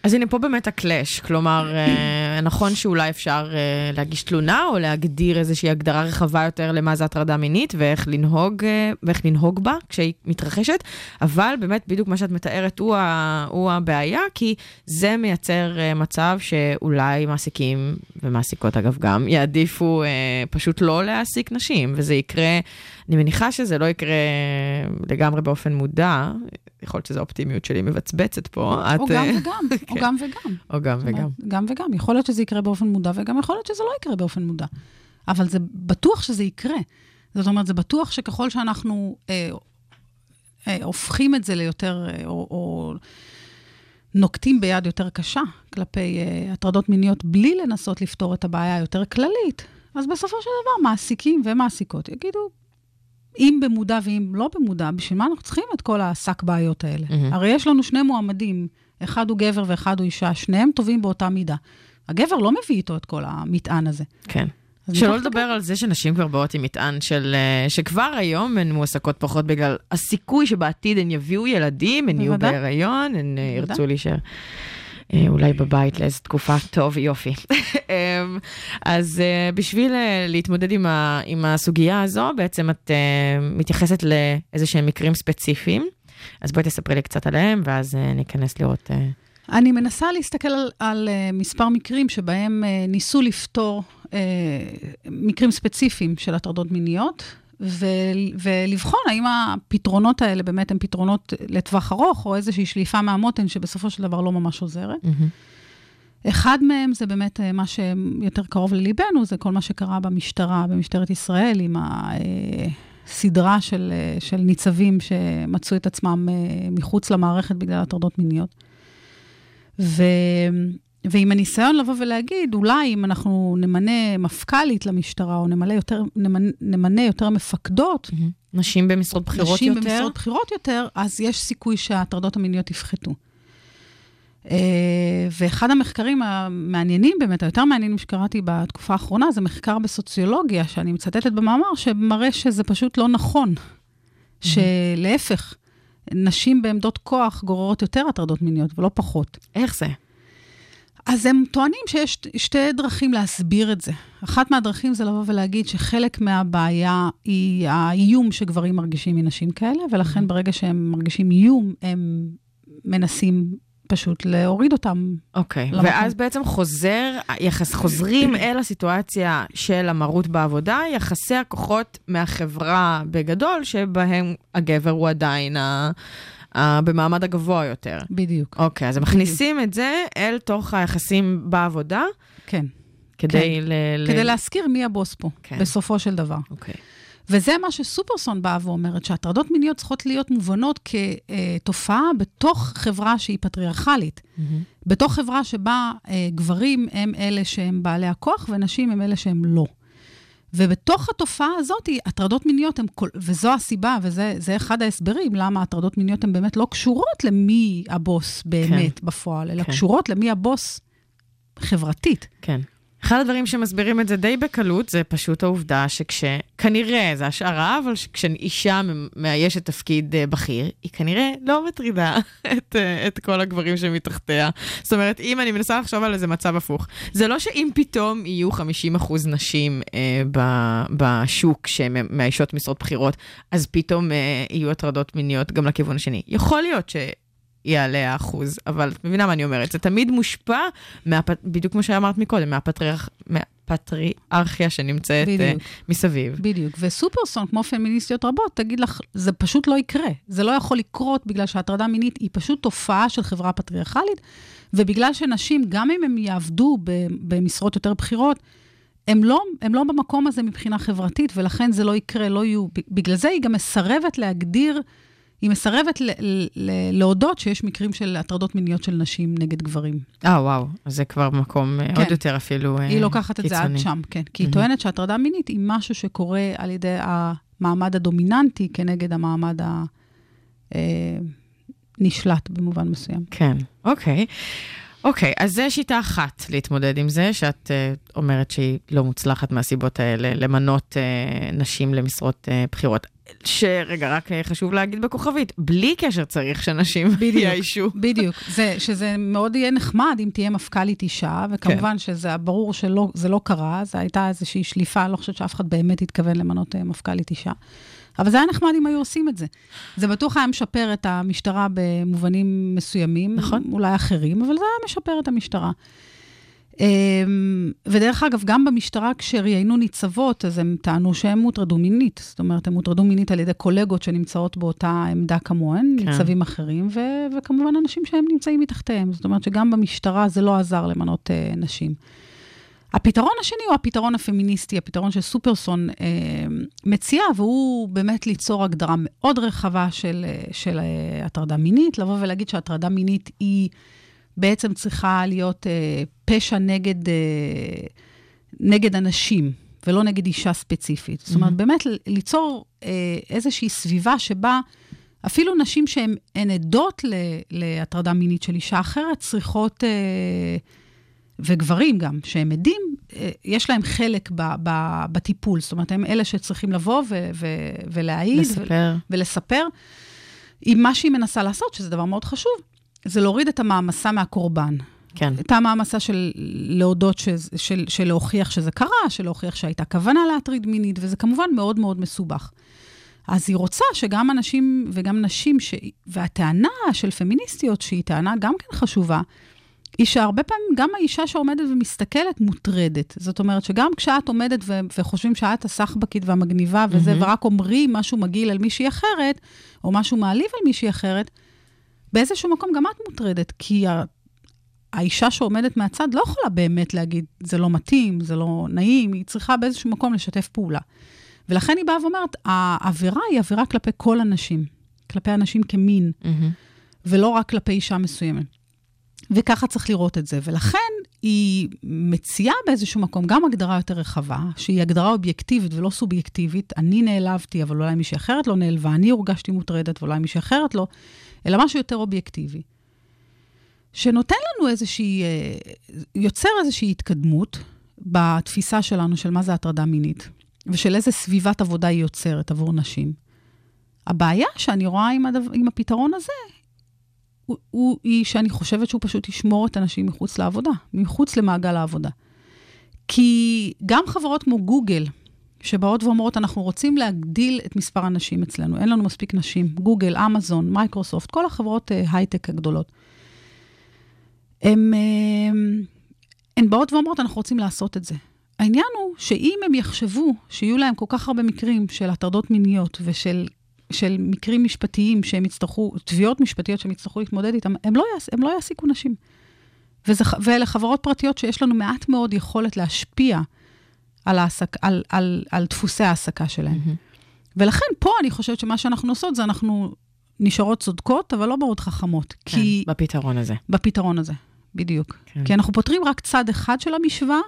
[SPEAKER 4] אז הנה פה באמת הקלאש, כלומר, אה, נכון שאולי אפשר אה, להגיש תלונה או להגדיר איזושהי הגדרה רחבה יותר למה זה הטרדה מינית ואיך לנהוג, אה, ואיך לנהוג בה כשהיא מתרחשת, אבל באמת בדיוק מה שאת מתארת הוא, ה, הוא הבעיה, כי זה מייצר מצב שאולי מעסיקים, ומעסיקות אגב גם, יעדיפו פשוט לא להעסיק נשים, וזה יקרה, אני מניחה שזה לא יקרה לגמרי באופן מודע, יכול להיות שזו האופטימיות שלי מבצבצת פה.
[SPEAKER 5] או
[SPEAKER 4] את,
[SPEAKER 5] גם
[SPEAKER 4] אה,
[SPEAKER 5] וגם, או
[SPEAKER 4] כן.
[SPEAKER 5] גם וגם.
[SPEAKER 4] או גם וגם.
[SPEAKER 5] גם וגם. יכול להיות שזה יקרה באופן מודע, וגם יכול להיות שזה לא יקרה באופן מודע. אבל זה בטוח שזה יקרה. זאת אומרת, זה בטוח שככל שאנחנו אה, אה, הופכים את זה ליותר, אה, או, או נוקטים ביד יותר קשה כלפי אה, הטרדות מיניות, בלי לנסות לפתור את הבעיה היותר כללית, אז בסופו של דבר מעסיקים ומעסיקות יגידו, אם במודע ואם לא במודע, בשביל מה אנחנו צריכים את כל השק בעיות האלה?
[SPEAKER 4] מהמם.
[SPEAKER 5] הרי יש לנו שני מועמדים, אחד הוא גבר ואחד הוא אישה, שניהם טובים באותה מידה. הגבר לא מביא איתו את כל המטען הזה.
[SPEAKER 4] כן. שלא לדבר על זה שנשים כבר באות עם מטען של... אה, שכבר היום הן מועסקות פחות בגלל הסיכוי שבעתיד הן יביאו ילדים, הן יהיו. בהיריון, הן אה. ירצו להישאר. אה, אולי בבית לאיזו תקופה, טוב, יופי. אמ, אז אה, בשביל אה, להתמודד עם, ה, עם הסוגיה הזו, בעצם את מתייחסת לאיזה שהם מקרים ספציפיים. אז בואי תספרי לי קצת עליהם, ואז ניכנס לראות...
[SPEAKER 5] אני מנסה להסתכל על, על מספר מקרים שבהם ניסו לפתור מקרים ספציפיים של הטרדות מיניות, ו, ולבחון האם הפתרונות האלה באמת הם פתרונות לטווח ארוך, או איזושהי שליפה מהמותן שבסופו של דבר לא ממש עוזרת. אחד מהם זה באמת אה, מה שיותר קרוב לליבנו, זה כל מה שקרה במשטרה, במשטרת ישראל, עם הסדרה של, אה, של ניצבים שמצאו את עצמם אה, מחוץ למערכת בגלל הטרדות מיניות. ו... ועם הניסיון לבוא ולהגיד, אולי אם אנחנו נמנה מפכ"לית למשטרה, או נמלא יותר, נמנה, נמנה יותר מפקדות,
[SPEAKER 4] נשים במשרות בכירות
[SPEAKER 5] נשים
[SPEAKER 4] יותר.
[SPEAKER 5] במשרות בכירות יותר, אז יש סיכוי שההטרדות המיניות יפחתו. אה, ואחד המחקרים המעניינים באמת, היותר מעניינים שקראתי בתקופה האחרונה, זה מחקר בסוציולוגיה, שאני מצטטת במאמר, שמראה שזה פשוט לא נכון. שלהפך, נשים בעמדות כוח גוררות יותר הטרדות מיניות ולא פחות.
[SPEAKER 4] איך זה?
[SPEAKER 5] אז הם טוענים שיש שתי דרכים להסביר את זה. אחת מהדרכים זה לבוא ולהגיד שחלק מהבעיה היא האיום שגברים מרגישים מנשים כאלה, ולכן ברגע שהם מרגישים איום, הם מנסים פשוט להוריד אותם.
[SPEAKER 4] אוקיי,
[SPEAKER 5] למקום.
[SPEAKER 4] ואז בעצם חוזר, יחס, חוזרים אל הסיטואציה של המרות בעבודה, יחסי הכוחות מהחברה בגדול, שבהם הגבר הוא עדיין ה, במעמד הגבוה יותר.
[SPEAKER 5] בדיוק.
[SPEAKER 4] אוקיי, אז הם מכניסים את זה אל תוך היחסים בעבודה,
[SPEAKER 5] כן.
[SPEAKER 4] כדי ל... ל...
[SPEAKER 5] כדי להזכיר מי הבוס פה,
[SPEAKER 4] כן.
[SPEAKER 5] בסופו של דבר.
[SPEAKER 4] אוקיי.
[SPEAKER 5] וזה מה שסופרסון באה ואומרת, שהטרדות מיניות צריכות להיות מובנות כתופעה בתוך חברה שהיא פטריארכלית. בתוך חברה שבה אה, גברים הם אלה שהם בעלי הכוח ונשים הם אלה שהם לא. ובתוך התופעה הזאת, הטרדות מיניות הן, כל- וזו הסיבה, וזה זה אחד ההסברים למה הטרדות מיניות הן באמת לא קשורות למי הבוס באמת כן. בפועל, אלא
[SPEAKER 4] כן.
[SPEAKER 5] כן. קשורות למי הבוס חברתית.
[SPEAKER 4] כן. אחד הדברים שמסבירים את זה די בקלות, זה פשוט העובדה שכשכנראה, זה השערה, אבל כשאישה מאיישת תפקיד אה, בכיר, היא כנראה לא מטרידה את, אה, את כל הגברים שמתחתיה. זאת אומרת, אם אני מנסה לחשוב על איזה מצב הפוך, זה לא שאם פתאום יהיו 50% נשים אה, ב, בשוק שמאיישות משרות בכירות, אז פתאום אה, יהיו הטרדות מיניות גם לכיוון השני. יכול להיות ש... יעלה האחוז, אבל את מבינה מה אני אומרת, זה תמיד מושפע, מהפ... בדיוק כמו שאמרת מקודם, מהפטריארכ... מהפטריארכיה שנמצאת uh,
[SPEAKER 5] בדיוק.
[SPEAKER 4] מסביב.
[SPEAKER 5] בדיוק. וסופרסון, כמו פמיניסטיות רבות, תגיד לך, זה פשוט לא יקרה. זה לא יכול לקרות בגלל שהטרדה מינית היא פשוט תופעה של חברה פטריארכלית, ובגלל שנשים, גם אם הם יעבדו במשרות יותר בכירות, הם לא, הם לא במקום הזה מבחינה חברתית, ולכן זה לא יקרה, לא יהיו. בגלל זה היא גם מסרבת להגדיר, היא מסרבת ל- ל- להודות שיש מקרים של הטרדות מיניות של נשים נגד גברים.
[SPEAKER 4] אה, וואו, אז זה כבר מקום כן. עוד. יותר אפילו קיצוני.
[SPEAKER 5] היא לוקחת את זה עד שם, כן. כי היא טוענת שהטרדה מינית היא משהו שקורה על ידי המעמד הדומיננטי כנגד המעמד הנשלט במובן מסוים.
[SPEAKER 4] כן, אוקיי. אוקיי, אז זו שיטה אחת להתמודד עם זה, שאת uh, אומרת שהיא לא מוצלחת מהסיבות האלה, למנות uh, נשים למשרות uh, בכירות. שרגע, רק חשוב להגיד בכוכבית, בלי קשר צריך שנשים יאיישו.
[SPEAKER 5] בדיוק. זה, שזה מאוד יהיה נחמד אם תהיה מפכ"לית אישה, וכמובן כן. שזה ברור שזה לא קרה, זו הייתה איזושהי שליפה, אני לא חושבת שאף אחד באמת התכוון למנות uh, מפכ"לית אישה. אבל זה היה נחמד אם היו עושים את זה. זה בטוח היה משפר את המשטרה במובנים מסוימים,
[SPEAKER 4] נכון.
[SPEAKER 5] אולי אחרים, אבל זה היה משפר את המשטרה. אמ, ודרך אגב, גם במשטרה כשראיינו ניצבות, אז הם טענו שהם הוטרדו מינית. זאת אומרת, הם הוטרדו מינית על ידי קולגות שנמצאות באותה עמדה כמוהן, כן. ניצבים אחרים, ו- וכמובן אנשים שהם נמצאים מתחתיהם. זאת אומרת שגם במשטרה זה לא עזר למנות uh, נשים. הפתרון השני הוא הפתרון הפמיניסטי, הפתרון שסופרסון אה, מציע, והוא באמת ליצור הגדרה מאוד רחבה של, של אה, הטרדה מינית, לבוא ולהגיד שהטרדה מינית היא בעצם צריכה להיות אה, פשע נגד, אה, נגד אנשים, ולא נגד אישה ספציפית. Mm-hmm. זאת אומרת, באמת ליצור אה, איזושהי סביבה שבה אפילו נשים שהן עדות להטרדה מינית של אישה אחרת צריכות... אה, וגברים גם, שהם עדים, אה, יש להם חלק ב, ב, בטיפול. זאת אומרת, הם אלה שצריכים לבוא ו, ו, ולהעיד.
[SPEAKER 4] לספר.
[SPEAKER 5] ו, ולספר. עם מה שהיא מנסה לעשות, שזה דבר מאוד חשוב, זה להוריד את המעמסה מהקורבן.
[SPEAKER 4] כן.
[SPEAKER 5] את המעמסה של להודות, ש, של, של להוכיח שזה קרה, של להוכיח שהייתה כוונה להטריד מינית, וזה כמובן מאוד מאוד מסובך. אז היא רוצה שגם אנשים וגם נשים, ש... והטענה של פמיניסטיות, שהיא טענה גם כן חשובה, היא שהרבה פעמים גם האישה שעומדת ומסתכלת מוטרדת. זאת אומרת שגם כשאת עומדת ו- וחושבים שאת הסחבקית והמגניבה וזה,
[SPEAKER 4] מהמם.
[SPEAKER 5] ורק אומרים משהו מגעיל על מישהי אחרת, או משהו מעליב על מישהי אחרת, באיזשהו מקום גם את מוטרדת, כי ה- האישה שעומדת מהצד לא יכולה באמת להגיד, זה לא מתאים, זה לא נעים, היא צריכה באיזשהו מקום לשתף פעולה. ולכן היא באה ואומרת, העבירה היא עבירה כלפי כל הנשים, כלפי אנשים כמין,
[SPEAKER 4] מהמם.
[SPEAKER 5] ולא רק כלפי אישה מסוימת. וככה צריך לראות את זה. ולכן היא מציעה באיזשהו מקום גם הגדרה יותר רחבה, שהיא הגדרה אובייקטיבית ולא סובייקטיבית. אני נעלבתי, אבל אולי מישהי אחרת לא נעלבה, אני הורגשתי מוטרדת ואולי מישהי אחרת לא, אלא משהו יותר אובייקטיבי. שנותן לנו איזושהי, אה, יוצר איזושהי התקדמות בתפיסה שלנו של מה זה הטרדה מינית, ושל איזה סביבת עבודה היא יוצרת עבור נשים. הבעיה שאני רואה עם, הדבר, עם הפתרון הזה, הוא, הוא, היא שאני חושבת שהוא פשוט ישמור את הנשים מחוץ לעבודה, מחוץ למעגל העבודה. כי גם חברות כמו גוגל, שבאות ואומרות, אנחנו רוצים להגדיל את מספר הנשים אצלנו, אין לנו מספיק נשים, גוגל, אמזון, מייקרוסופט, כל החברות אה, הייטק הגדולות. הן, אה, הן באות ואומרות, אנחנו רוצים לעשות את זה. העניין הוא שאם הם יחשבו שיהיו להם כל כך הרבה מקרים של הטרדות מיניות ושל של מקרים משפטיים שהם יצטרכו, תביעות משפטיות שהם יצטרכו להתמודד איתם, הם לא, יעש, הם לא יעסיקו נשים. וזה, ואלה חברות פרטיות שיש לנו מעט מאוד יכולת להשפיע על, העסק, על, על, על דפוסי ההעסקה שלהם.
[SPEAKER 4] Mm-hmm.
[SPEAKER 5] ולכן פה אני חושבת שמה שאנחנו עושות זה אנחנו נשארות צודקות, אבל לא מאוד חכמות.
[SPEAKER 4] כן,
[SPEAKER 5] כי...
[SPEAKER 4] בפתרון הזה.
[SPEAKER 5] בפתרון הזה, בדיוק.
[SPEAKER 4] כן.
[SPEAKER 5] כי אנחנו פותרים רק צד אחד של המשוואה,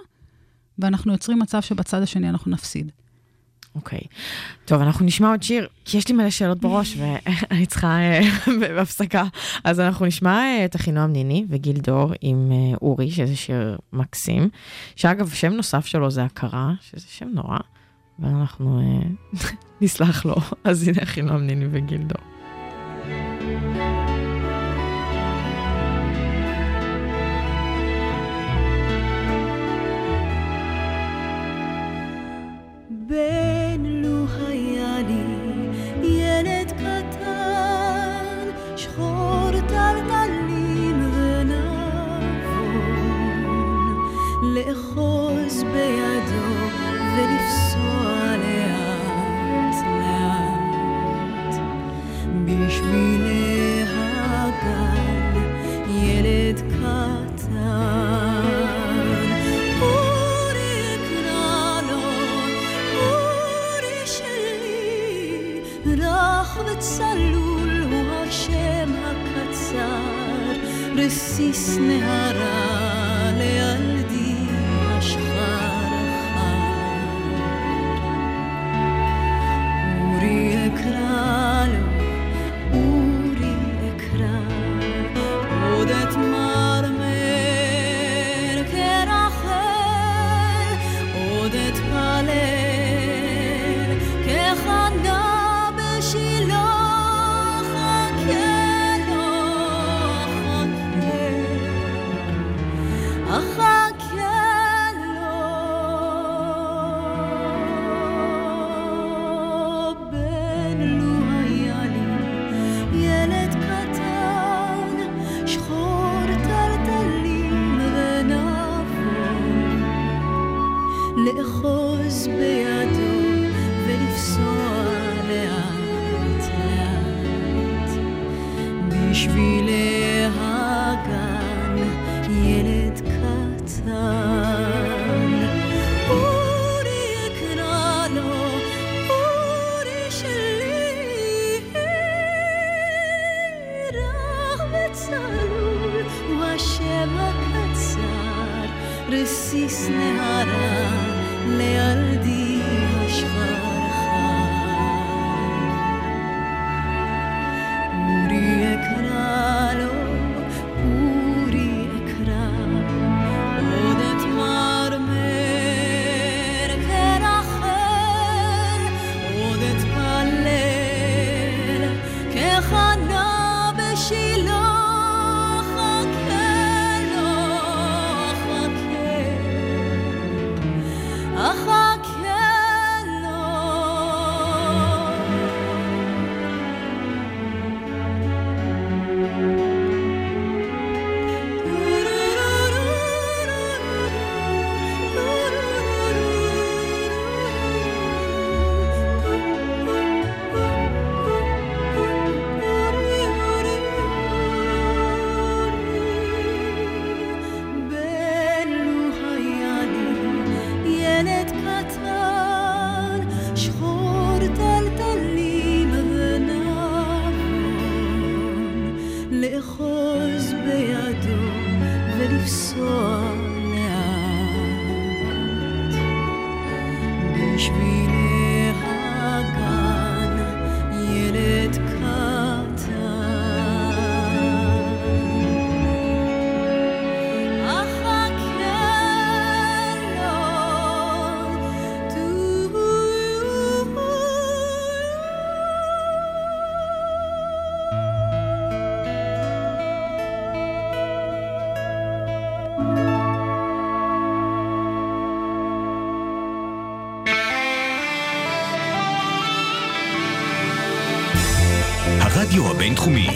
[SPEAKER 5] ואנחנו יוצרים מצב שבצד השני אנחנו נפסיד.
[SPEAKER 4] אוקיי. טוב, אנחנו נשמע עוד שיר, כי יש לי מלא שאלות בראש, ואני צריכה אה, בהפסקה. אז אנחנו נשמע אה, את אחינועם ניני וגיל דור עם אה, אורי, שזה שיר מקסים, שאגב, שם נוסף שלו זה הכרה, שזה שם נורא, ואנחנו נסלח לו. אז הנה אחינועם ניני וגיל דור.
[SPEAKER 8] בשבילי הגן ילד קטן. אורי אקרא לו, אורי שלי, רך וצלול הוא השם הקצר, רסיס נהרה
[SPEAKER 1] הבינתחומי,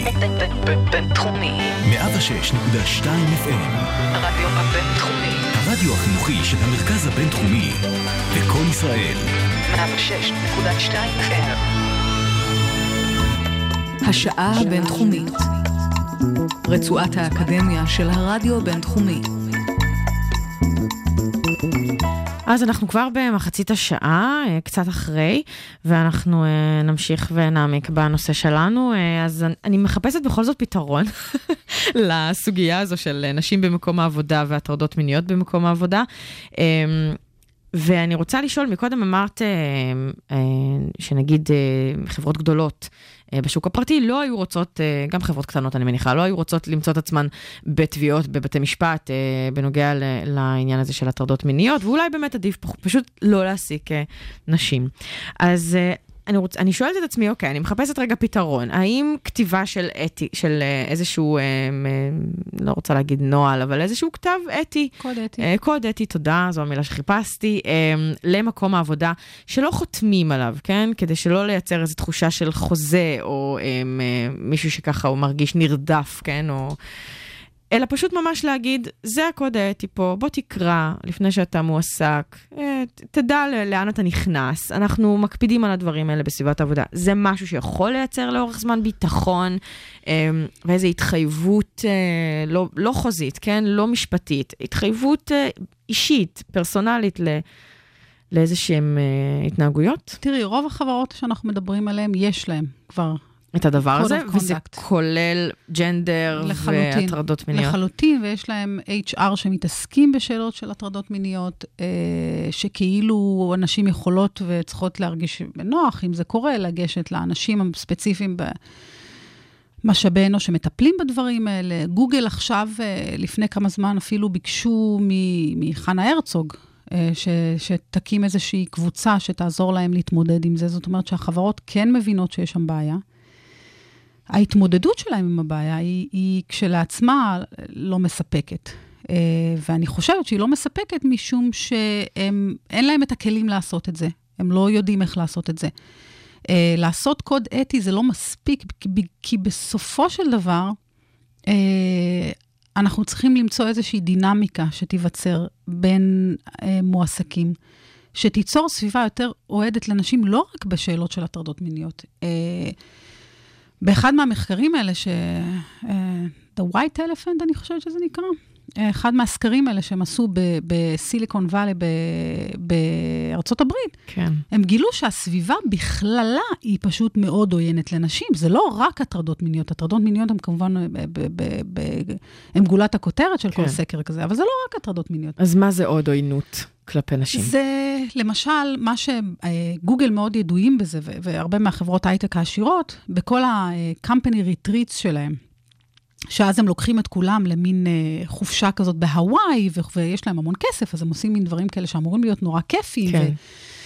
[SPEAKER 2] בינתחומי.
[SPEAKER 1] 106.2 FM,
[SPEAKER 2] הרדיו הבינתחומי.
[SPEAKER 1] הרדיו החינוכי של המרכז הבינתחומי, לקום ישראל,
[SPEAKER 2] 106.2 FM.
[SPEAKER 3] השעה הבינתחומית. רצועת האקדמיה של הרדיו הבינתחומי.
[SPEAKER 4] אז אנחנו כבר במחצית השעה, אה, קצת אחרי, ואנחנו אה, נמשיך ונעמיק בנושא שלנו. אה, אז אני- מחפשת בכל זאת פתרון לסוגיה הזו של נשים במקום העבודה והטרדות מיניות במקום העבודה. ואני רוצה לשאול, מקודם אמרת אה, אה, שנגיד אה, חברות גדולות בשוק הפרטי לא היו רוצות, גם חברות קטנות אני מניחה, לא היו רוצות למצוא את עצמן בתביעות בבתי משפט בנוגע לעניין הזה של הטרדות מיניות, ואולי באמת עדיף פשוט לא להעסיק נשים. אז אני, רוצ, אני שואלת את עצמי, אוקיי, אני מחפשת רגע פתרון. האם כתיבה של אתי, של אה, איזשהו, אה, אה, לא רוצה להגיד נוהל, אבל איזשהו כתב אתי,
[SPEAKER 5] קוד אתי.
[SPEAKER 4] אה, קוד אתי, תודה, זו המילה שחיפשתי, אה, למקום העבודה, שלא חותמים עליו, כן? כדי שלא לייצר איזו תחושה של חוזה, או אה, אה, מישהו שככה הוא מרגיש נרדף, כן? או... אלא פשוט ממש להגיד, זה הקוד האתי פה, בוא תקרא לפני שאתה מועסק, אה, תדע לאן אתה נכנס, אנחנו מקפידים על הדברים האלה בסביבת העבודה. זה משהו שיכול לייצר לאורך זמן ביטחון, אה, ואיזו התחייבות אה, לא, לא חוזית, כן? לא משפטית, התחייבות אישית, פרסונלית ל... לאיזה שהן אה, התנהגויות,
[SPEAKER 5] תראי, רוב החברות שאנחנו מדברים עליהן, יש להן כבר
[SPEAKER 4] את הדבר הזה, וזה. כולל ג'נדר
[SPEAKER 5] לחלוטין.
[SPEAKER 4] והטרדות מיניות.
[SPEAKER 5] לחלוטין, ויש להם HR שמתעסקים בשאלות של הטרדות מיניות, אה, שכאילו הנשים יכולות וצריכות להרגיש בנוח, אם זה קורה, לגשת לאנשים הספציפיים במשאבי אנוש שמטפלים בדברים האלה. גוגל עכשיו, אה, לפני כמה זמן אפילו ביקשו מחנה הרצוג, אה, ש, שתקים איזושהי קבוצה שתעזור להם להתמודד עם זה. זאת אומרת שהחברות כן מבינות שיש שם בעיה. ההתמודדות שלהם עם הבעיה היא, היא כשלעצמה לא מספקת. אה, ואני חושבת שהיא לא מספקת משום שאין להם את הכלים לעשות את זה. הם לא יודעים איך לעשות את זה. אה, לעשות קוד אתי זה לא מספיק, כי- בסופו של דבר, אה, אנחנו צריכים למצוא איזושהי דינמיקה שתיווצר בין מועסקים, שתיצור סביבה יותר אוהדת לנשים, לא רק בשאלות של הטרדות מיניות. אה, באחד מהמחקרים האלה, ש... אה, The White Elephant, אני חושבת שזה נקרא, אה, אחד מהסקרים האלה שהם עשו בסיליקון וואלי בארצות הברית,
[SPEAKER 4] כן.
[SPEAKER 5] הם גילו שהסביבה בכללה היא פשוט מאוד עוינת לנשים. זה לא רק הטרדות מיניות, הטרדות מיניות הן כמובן, הן גולת הכותרת של כל
[SPEAKER 4] כן.
[SPEAKER 5] סקר כזה, אבל זה לא רק הטרדות מיניות.
[SPEAKER 4] אז מה זה עוד עוינות כלפי נשים?
[SPEAKER 5] זה למשל מה שגוגל מאוד ידועים בזה, והרבה מהחברות ההייטק העשירות, בכל ה-company retreats שלהם. שאז הם לוקחים את כולם למין אה, חופשה כזאת בהוואי, ויש להם המון כסף, אז הם עושים מין דברים כאלה שאמורים להיות נורא כיפיים.
[SPEAKER 4] כן.
[SPEAKER 5] ו-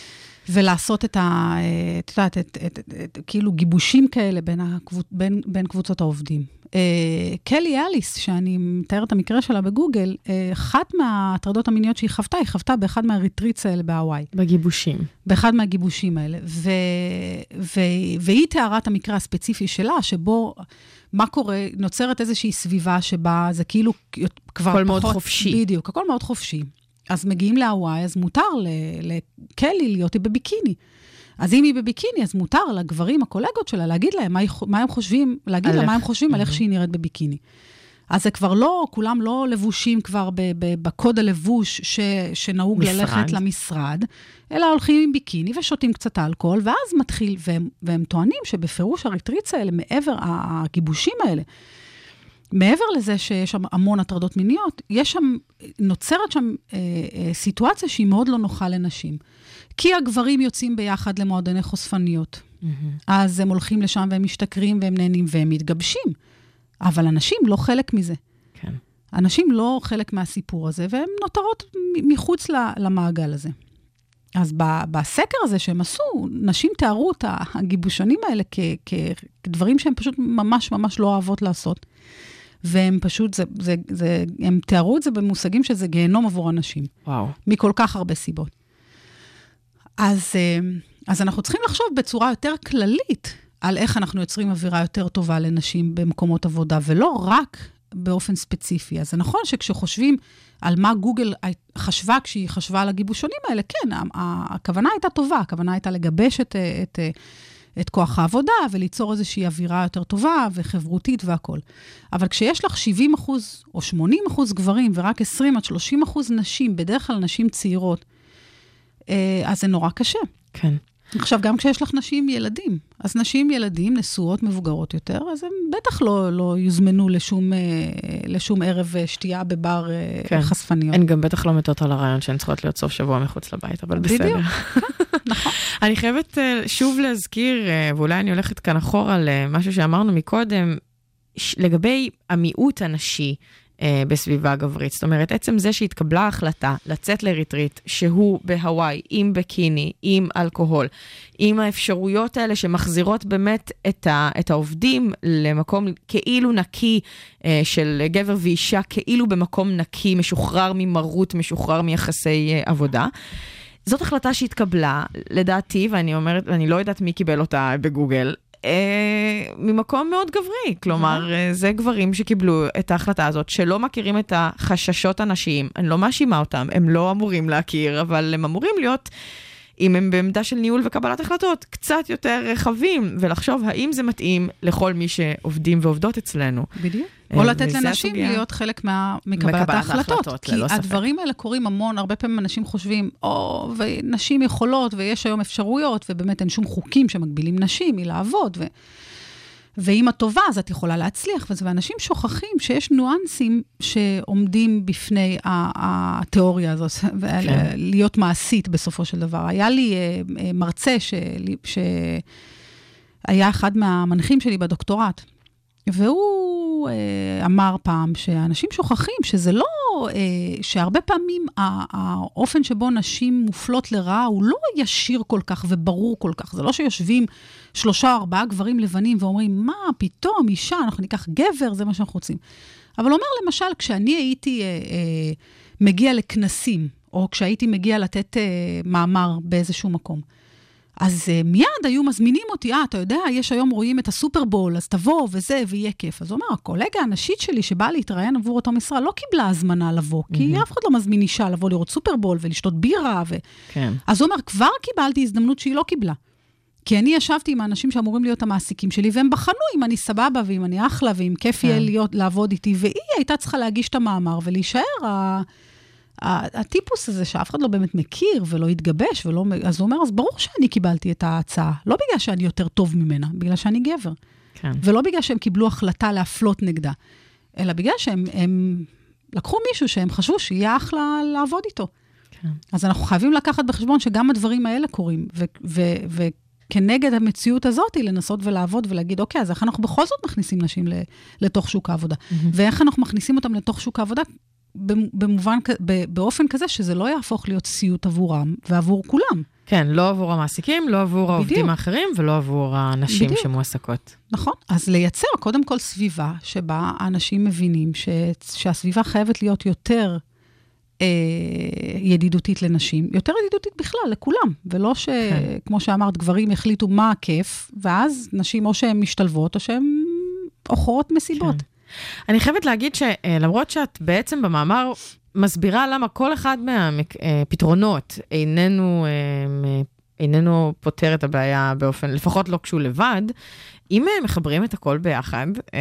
[SPEAKER 5] ולעשות את ה... את יודעת, את, את, את, את, כאילו גיבושים כאלה בין, הקבוצ, בין, בין קבוצות העובדים. אה, קלי אליס, שאני מתארת את המקרה שלה בגוגל, אה, אחת מההטרדות המיניות שהיא חוותה, היא חוותה באחד מהריטריטס האלה בהוואי.
[SPEAKER 4] בגיבושים.
[SPEAKER 5] באחד מהגיבושים האלה. ו, ו, והיא תיארה את המקרה הספציפי שלה, שבו, מה קורה, נוצרת איזושהי סביבה שבה זה כאילו כבר
[SPEAKER 4] הכל
[SPEAKER 5] פחות...
[SPEAKER 4] מאוד חופשי.
[SPEAKER 5] בדיוק, הכל מאוד חופשי. אז מגיעים להוואי, אז מותר לקלי להיות בביקיני. אז אם היא בביקיני, אז מותר לגברים, הקולגות שלה, להגיד להם מה, הם חושבים, להגיד לה מה. הם חושבים על איך שהיא נראית בביקיני. אז זה כבר לא, כולם לא לבושים כבר ב, ב, בקוד הלבוש ש, שנהוג
[SPEAKER 4] משרד.
[SPEAKER 5] ללכת למשרד, אלא הולכים עם ביקיני ושותים קצת אלכוהול, ואז מתחיל, והם, והם טוענים שבפירוש הריטריץ האלה, מעבר הגיבושים האלה, מעבר לזה שיש שם המון הטרדות מיניות, יש שם, נוצרת שם אה, אה, סיטואציה שהיא מאוד לא נוחה לנשים. כי הגברים יוצאים ביחד למועדוני חושפניות. אז הם הולכים לשם והם משתכרים והם נהנים והם מתגבשים. אבל הנשים לא חלק מזה.
[SPEAKER 4] כן.
[SPEAKER 5] הנשים לא חלק מהסיפור הזה, והן נותרות מחוץ למעגל הזה. אז בסקר הזה שהם עשו, נשים תיארו את הגיבושונים האלה כ- כדברים שהן פשוט ממש ממש לא אוהבות לעשות. והם פשוט, זה, זה, זה, הם תיארו את זה במושגים שזה גיהנום עבור הנשים,
[SPEAKER 4] וואו.
[SPEAKER 5] מכל כך הרבה סיבות. אז, אה, אז אנחנו צריכים לחשוב בצורה יותר כללית על איך אנחנו יוצרים אווירה יותר טובה לנשים במקומות עבודה, ולא רק באופן ספציפי. אז זה נכון שכשחושבים על מה גוגל חשבה כשהיא חשבה על הגיבושונים האלה, כן, הכוונה הייתה טובה, הכוונה הייתה לגבש את, אה, את, את, כוח העבודה וליצור איזושהי אווירה יותר טובה וחברותית והכול. אבל כשיש לך 70 אחוז או 80 אחוז גברים ורק 20 עד 30 אחוז נשים, בדרך כלל נשים צעירות, אה, אז זה נורא קשה.
[SPEAKER 4] כן.
[SPEAKER 5] עכשיו, גם כשיש לך נשים ילדים, אז נשים ילדים, נשואות, מבוגרות יותר, אז הם בטח לא, לא יוזמנו לשום, אה, לשום ערב אה, שתייה בבר אה,
[SPEAKER 4] כן.
[SPEAKER 5] חשפניות.
[SPEAKER 4] הן גם בטח לא מתות על הרעיון שהן צריכות להיות סוף שבוע מחוץ לבית, אבל בסדר.
[SPEAKER 5] בדיוק, נכון.
[SPEAKER 4] אני חייבת שוב להזכיר, ואולי אני הולכת כאן אחורה למשהו שאמרנו מקודם, לגבי המיעוט הנשי אה, בסביבה גברית. זאת אומרת, עצם זה שהתקבלה ההחלטה לצאת לריטריט, שהוא בהוואי, עם בקיני, עם אלכוהול, עם האפשרויות האלה שמחזירות באמת את, ה, את העובדים למקום כאילו נקי אה, של גבר ואישה, כאילו במקום נקי, משוחרר ממרות, משוחרר מיחסי אה, עבודה. זאת החלטה שהתקבלה, לדעתי, ואני אומרת, אני לא יודעת מי קיבל אותה בגוגל, אה, ממקום מאוד גברי. כלומר, אה, זה גברים שקיבלו את ההחלטה הזאת, שלא מכירים את החששות הנשיים. אני לא מאשימה אותם, הם לא אמורים להכיר, אבל הם אמורים להיות... אם הם בעמדה של ניהול וקבלת החלטות, קצת יותר רחבים, ולחשוב האם זה מתאים לכל מי שעובדים ועובדות אצלנו.
[SPEAKER 5] בדיוק.
[SPEAKER 4] אה,
[SPEAKER 5] או לתת לנשים
[SPEAKER 4] הסוגיה.
[SPEAKER 5] להיות חלק מה, מקבלת ההחלטות. כי
[SPEAKER 4] ללא ספק.
[SPEAKER 5] הדברים האלה קורים המון, הרבה פעמים אנשים חושבים, או, ונשים יכולות, ויש היום אפשרויות, ובאמת אין שום חוקים שמגבילים נשים מלעבוד, ו... ואם את טובה, אז את יכולה להצליח, וזה, ואנשים שוכחים שיש ניואנסים שעומדים בפני התיאוריה הזאת,
[SPEAKER 4] כן.
[SPEAKER 5] להיות מעשית בסופו של דבר. היה לי אה, אה, מרצה ש... שהיה אחד מהמנחים שלי בדוקטורט, והוא אה, אמר פעם שאנשים שוכחים שזה לא, אה, שהרבה פעמים האופן שבו נשים מופלות לרעה הוא לא ישיר כל כך וברור כל כך. זה לא שיושבים שלושה ארבעה גברים לבנים ואומרים, מה פתאום, אישה, אנחנו ניקח גבר, זה מה שאנחנו רוצים. אבל הוא אומר, למשל, כשאני הייתי אה, אה, מגיע לכנסים, או כשהייתי מגיע לתת אה, מאמר באיזשהו מקום, אז uh, מיד היו מזמינים אותי, אה, אתה יודע, יש היום רואים את הסופרבול, אז תבוא וזה, ויהיה כיף. אז הוא אמר, הקולגה הנשית שלי שבאה להתראיין עבור אותו משרה לא קיבלה הזמנה לבוא, כי אף אחד לא מזמין אישה לבוא לראות סופרבול ולשתות בירה. ו...
[SPEAKER 4] כן.
[SPEAKER 5] אז הוא אומר, כבר קיבלתי הזדמנות שהיא לא קיבלה. כי אני ישבתי עם האנשים שאמורים להיות המעסיקים שלי, והם בחנו אם אני סבבה ואם אני אחלה ואם כיף יהיה
[SPEAKER 4] כן.
[SPEAKER 5] להיות, לעבוד איתי, והיא הייתה צריכה להגיש את המאמר ולהישאר ה... הטיפוס הזה שאף אחד לא באמת מכיר ולא התגבש, ולא... אז הוא אומר, אז ברור שאני קיבלתי את ההצעה. לא בגלל שאני יותר טוב ממנה, בגלל שאני גבר.
[SPEAKER 4] כן.
[SPEAKER 5] ולא בגלל שהם קיבלו החלטה להפלות נגדה, אלא בגלל שהם הם לקחו מישהו שהם חשבו שיהיה אחלה לעבוד איתו.
[SPEAKER 4] כן.
[SPEAKER 5] אז אנחנו חייבים לקחת בחשבון שגם הדברים האלה קורים, וכנגד המציאות הזאת, לנסות ולעבוד ולהגיד, אוקיי, אז איך אנחנו בכל זאת מכניסים נשים לתוך שוק העבודה? ואיך אנחנו מכניסים אותם לתוך שוק העבודה? במובן, באופן כזה שזה לא יהפוך להיות סיוט עבורם ועבור כולם.
[SPEAKER 4] כן, לא עבור המעסיקים, לא עבור העובדים
[SPEAKER 5] בדיוק.
[SPEAKER 4] האחרים ולא עבור הנשים
[SPEAKER 5] בדיוק.
[SPEAKER 4] שמועסקות.
[SPEAKER 5] נכון. אז לייצר קודם כל סביבה שבה האנשים מבינים ש... שהסביבה חייבת להיות יותר אה, ידידותית לנשים, יותר ידידותית בכלל, לכולם, ולא שכמו
[SPEAKER 4] כן.
[SPEAKER 5] שאמרת, גברים יחליטו מה הכיף, ואז נשים או שהן משתלבות או שהן עוכרות מסיבות.
[SPEAKER 4] כן. אני חייבת להגיד שלמרות שאת בעצם במאמר מסבירה למה כל אחד מהפתרונות איננו, אה, איננו פותר את הבעיה באופן, לפחות לא כשהוא לבד, אם אה, מחברים את הכל ביחד, אה,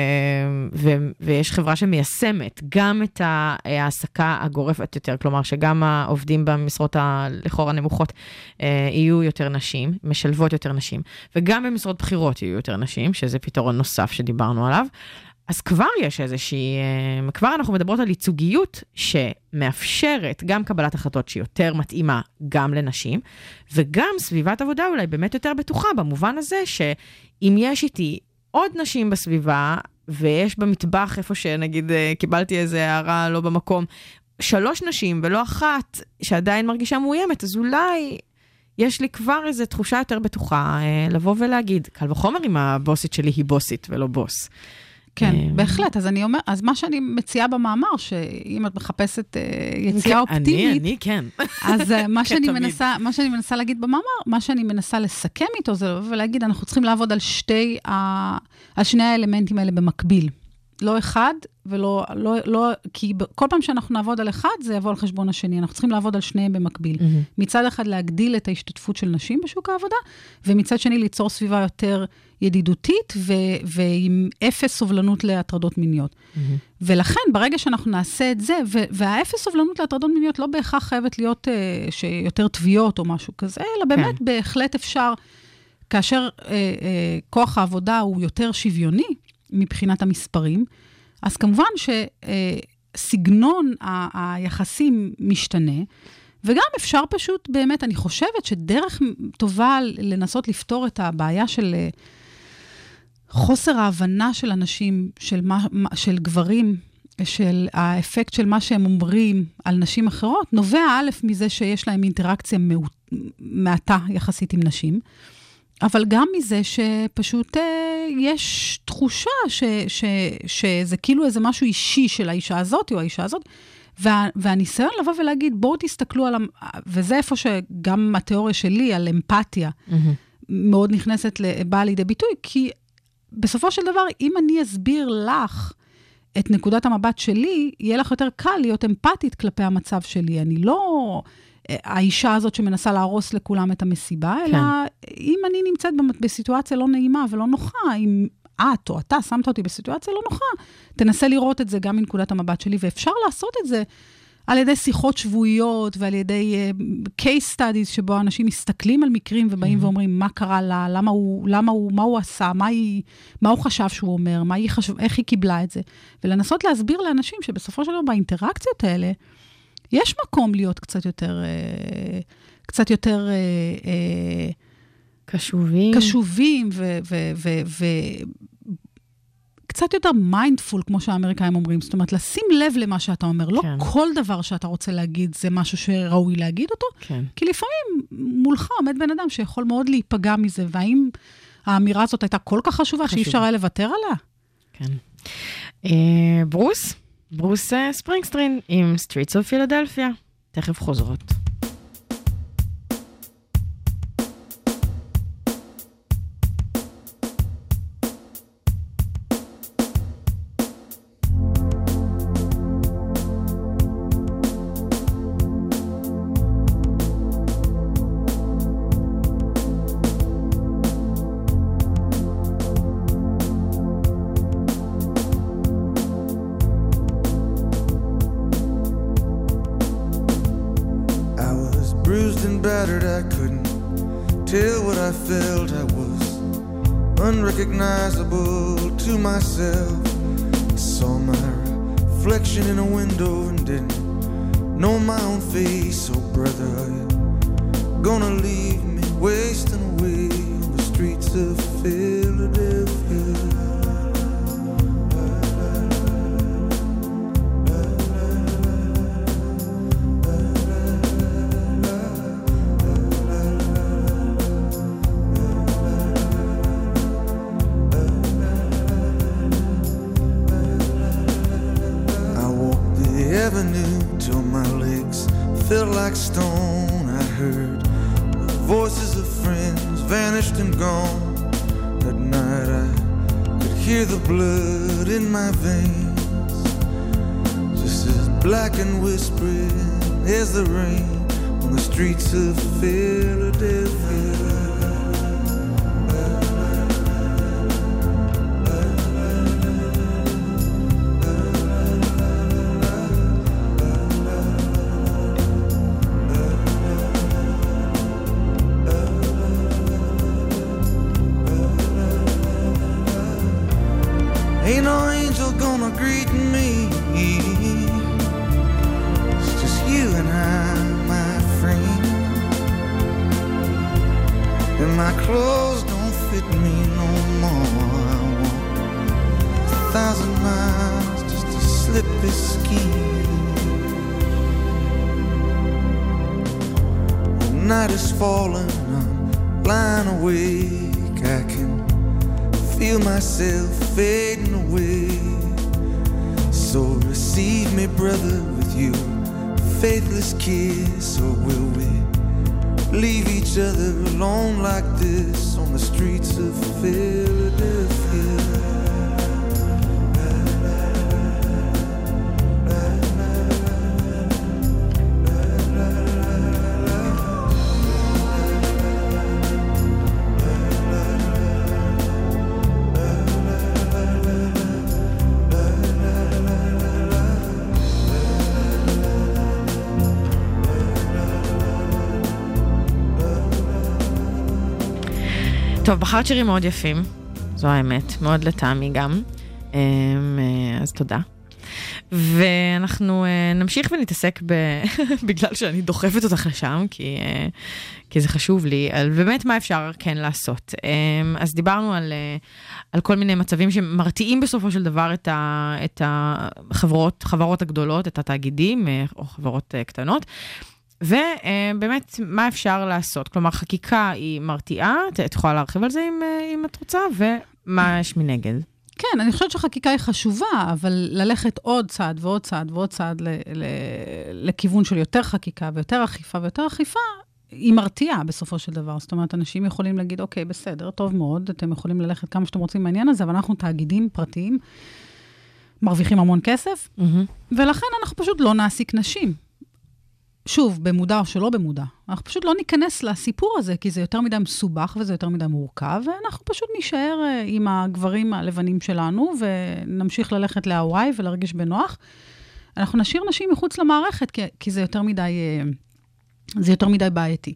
[SPEAKER 4] ויש חברה שמיישמת גם את ההעסקה הגורפת יותר, כלומר שגם העובדים במשרות הלכאורה נמוכות אה, יהיו יותר נשים, משלבות יותר נשים, וגם במשרות בכירות יהיו יותר נשים, שזה פתרון נוסף שדיברנו עליו, אז כבר יש איזושהי, אה, כבר אנחנו מדברות על ייצוגיות שמאפשרת גם קבלת החלטות שהיא יותר מתאימה גם לנשים, וגם סביבת עבודה אולי באמת יותר בטוחה, במובן הזה שאם יש איתי עוד נשים בסביבה, ויש במטבח איפה שנגיד אה, קיבלתי איזה הערה לא במקום, שלוש נשים ולא אחת שעדיין מרגישה מאוימת, אז אולי יש לי כבר איזו תחושה יותר בטוחה אה, לבוא ולהגיד, קל וחומר אם הבוסית שלי היא בוסית ולא בוס.
[SPEAKER 5] כן,
[SPEAKER 4] אה,
[SPEAKER 5] בהחלט. אז אני אומר, אז מה שאני מציעה במאמר, שאם את מחפשת אה, יציאה
[SPEAKER 4] כן,
[SPEAKER 5] אופטימית,
[SPEAKER 4] אני, אני כן.
[SPEAKER 5] אז אה, מה, שאני. מנסה, מה שאני מנסה להגיד במאמר, מה שאני מנסה לסכם איתו זה לבוא ולהגיד, אנחנו צריכים לעבוד על, שתי, ה- על שני האלמנטים האלה במקביל. לא אחד ולא, לא, לא, כי כל פעם שאנחנו נעבוד על אחד, זה יבוא על חשבון השני. אנחנו צריכים לעבוד על שניהם במקביל.
[SPEAKER 4] מהמם.
[SPEAKER 5] מצד אחד להגדיל את ההשתתפות של נשים בשוק העבודה, ומצד שני ליצור סביבה יותר ידידותית ו- ועם אפס סובלנות להטרדות מיניות. ולכן, ברגע שאנחנו נעשה את זה, ו- והאפס סובלנות להטרדות מיניות לא בהכרח חייבת להיות uh, שיותר תביעות או משהו כזה, אלא באמת
[SPEAKER 4] כן.
[SPEAKER 5] בהחלט אפשר, כאשר uh, uh, כוח העבודה הוא יותר שוויוני מבחינת המספרים, אז כמובן שסגנון ה- היחסים משתנה. וגם אפשר פשוט, באמת, אני חושבת שדרך טובה לנסות לפתור את הבעיה של אה, חוסר ההבנה של אנשים, של, מה- של גברים, של האפקט של מה שהם אומרים על נשים אחרות, נובע א', מזה שיש להם אינטראקציה מעוט- מעטה יחסית עם נשים, אבל גם מזה שפשוט אה, יש תחושה ש, ש, שזה כאילו איזה משהו אישי של האישה הזאת או האישה הזאת, וה, והניסיון לבוא ולהגיד, בואו תסתכלו על... המ- וזה איפה שגם התיאוריה שלי על אמפתיה
[SPEAKER 4] מהמם.
[SPEAKER 5] מאוד נכנסת, באה לידי ביטוי, כי בסופו של דבר, אם אני אסביר לך את נקודת המבט שלי, יהיה לך יותר קל להיות אמפתית כלפי המצב שלי. אני לא האישה הזאת שמנסה להרוס לכולם את המסיבה, אלא אם אני נמצאת בסיטואציה לא נעימה ולא נוחה, אם את או אתה שמת אותי בסיטואציה לא נוחה, תנסה לראות את זה גם מנקודת המבט שלי, ואפשר לעשות את זה. על ידי שיחות שבועיות ועל ידי uh, case studies, שבו אנשים מסתכלים על מקרים ובאים mm-hmm. ואומרים מה קרה לה, למה הוא, למה הוא, מה הוא עשה, מה, היא, מה הוא חשב שהוא אומר, מה היא חשב, איך היא קיבלה את זה. ולנסות להסביר לאנשים שבסופו של דבר באינטראקציות האלה, יש מקום להיות קצת יותר, uh, קצת יותר uh, uh,
[SPEAKER 4] קשובים.
[SPEAKER 5] קשובים ו... ו, ו, ו קצת יותר mindful, כמו שהאמריקאים אומרים. זאת אומרת, לשים לב למה שאתה אומר. לא
[SPEAKER 4] כן.
[SPEAKER 5] כל דבר שאתה רוצה להגיד זה משהו שראוי להגיד אותו,
[SPEAKER 4] כן.
[SPEAKER 5] כי לפעמים מולך עומד בן אדם שיכול מאוד להיפגע מזה, והאם האמירה הזאת הייתה כל כך חשובה שאי
[SPEAKER 4] חשובה.
[SPEAKER 5] אפשר היה לוותר עליה?
[SPEAKER 4] כן. אה, ברוס, ברוס אה, ספרינגסטין עם Streets of Philadelphia. תכף חוזרות.
[SPEAKER 9] Felt like stone. I heard the voices of friends vanished and gone. At night I could hear the blood in my veins, just as black and whispering as the rain on the streets of Philadelphia.
[SPEAKER 4] טוב, בחרת שירים מאוד יפים, זו האמת, מאוד לטעמי גם, אמ, אה, אז תודה. ואנחנו אה, נמשיך ונתעסק ב... בגלל שאני דוחפת אותך לשם, כי, אה, כי זה חשוב לי, על באמת מה אפשר כן לעשות. אמ, אז דיברנו על, על כל מיני מצבים שמרתיעים בסופו של דבר את, ה, את החברות הגדולות, את התאגידים או חברות קטנות. ובאמת, מה אפשר לעשות? כלומר, חקיקה היא מרתיעה, את יכולה להרחיב על זה אם, אה, אם את רוצה, ומה יש מנגד?
[SPEAKER 5] כן, אני חושבת שחקיקה היא חשובה, אבל ללכת עוד צעד ועוד צעד ועוד צעד ל- ל- לכיוון של יותר חקיקה ויותר אכיפה ויותר אכיפה, היא מרתיעה בסופו של דבר. זאת אומרת, אנשים יכולים להגיד, אוקיי, בסדר, טוב מאוד, אתם יכולים ללכת כמה שאתם רוצים מהעניין הזה, אבל אנחנו תאגידים פרטיים, מרוויחים המון כסף, ולכן אנחנו פשוט לא נעסיק נשים. שוב, במודע או שלא במודע. אנחנו פשוט לא ניכנס לסיפור הזה, כי זה יותר מדי מסובך וזה יותר מדי מורכב, ואנחנו פשוט נישאר אה, עם הגברים הלבנים שלנו, ונמשיך ללכת להוואי ולהרגיש בנוח. אנחנו נשאיר נשים מחוץ למערכת, כי, כי זה יותר מדי, אה, זה יותר מדי בעייתי.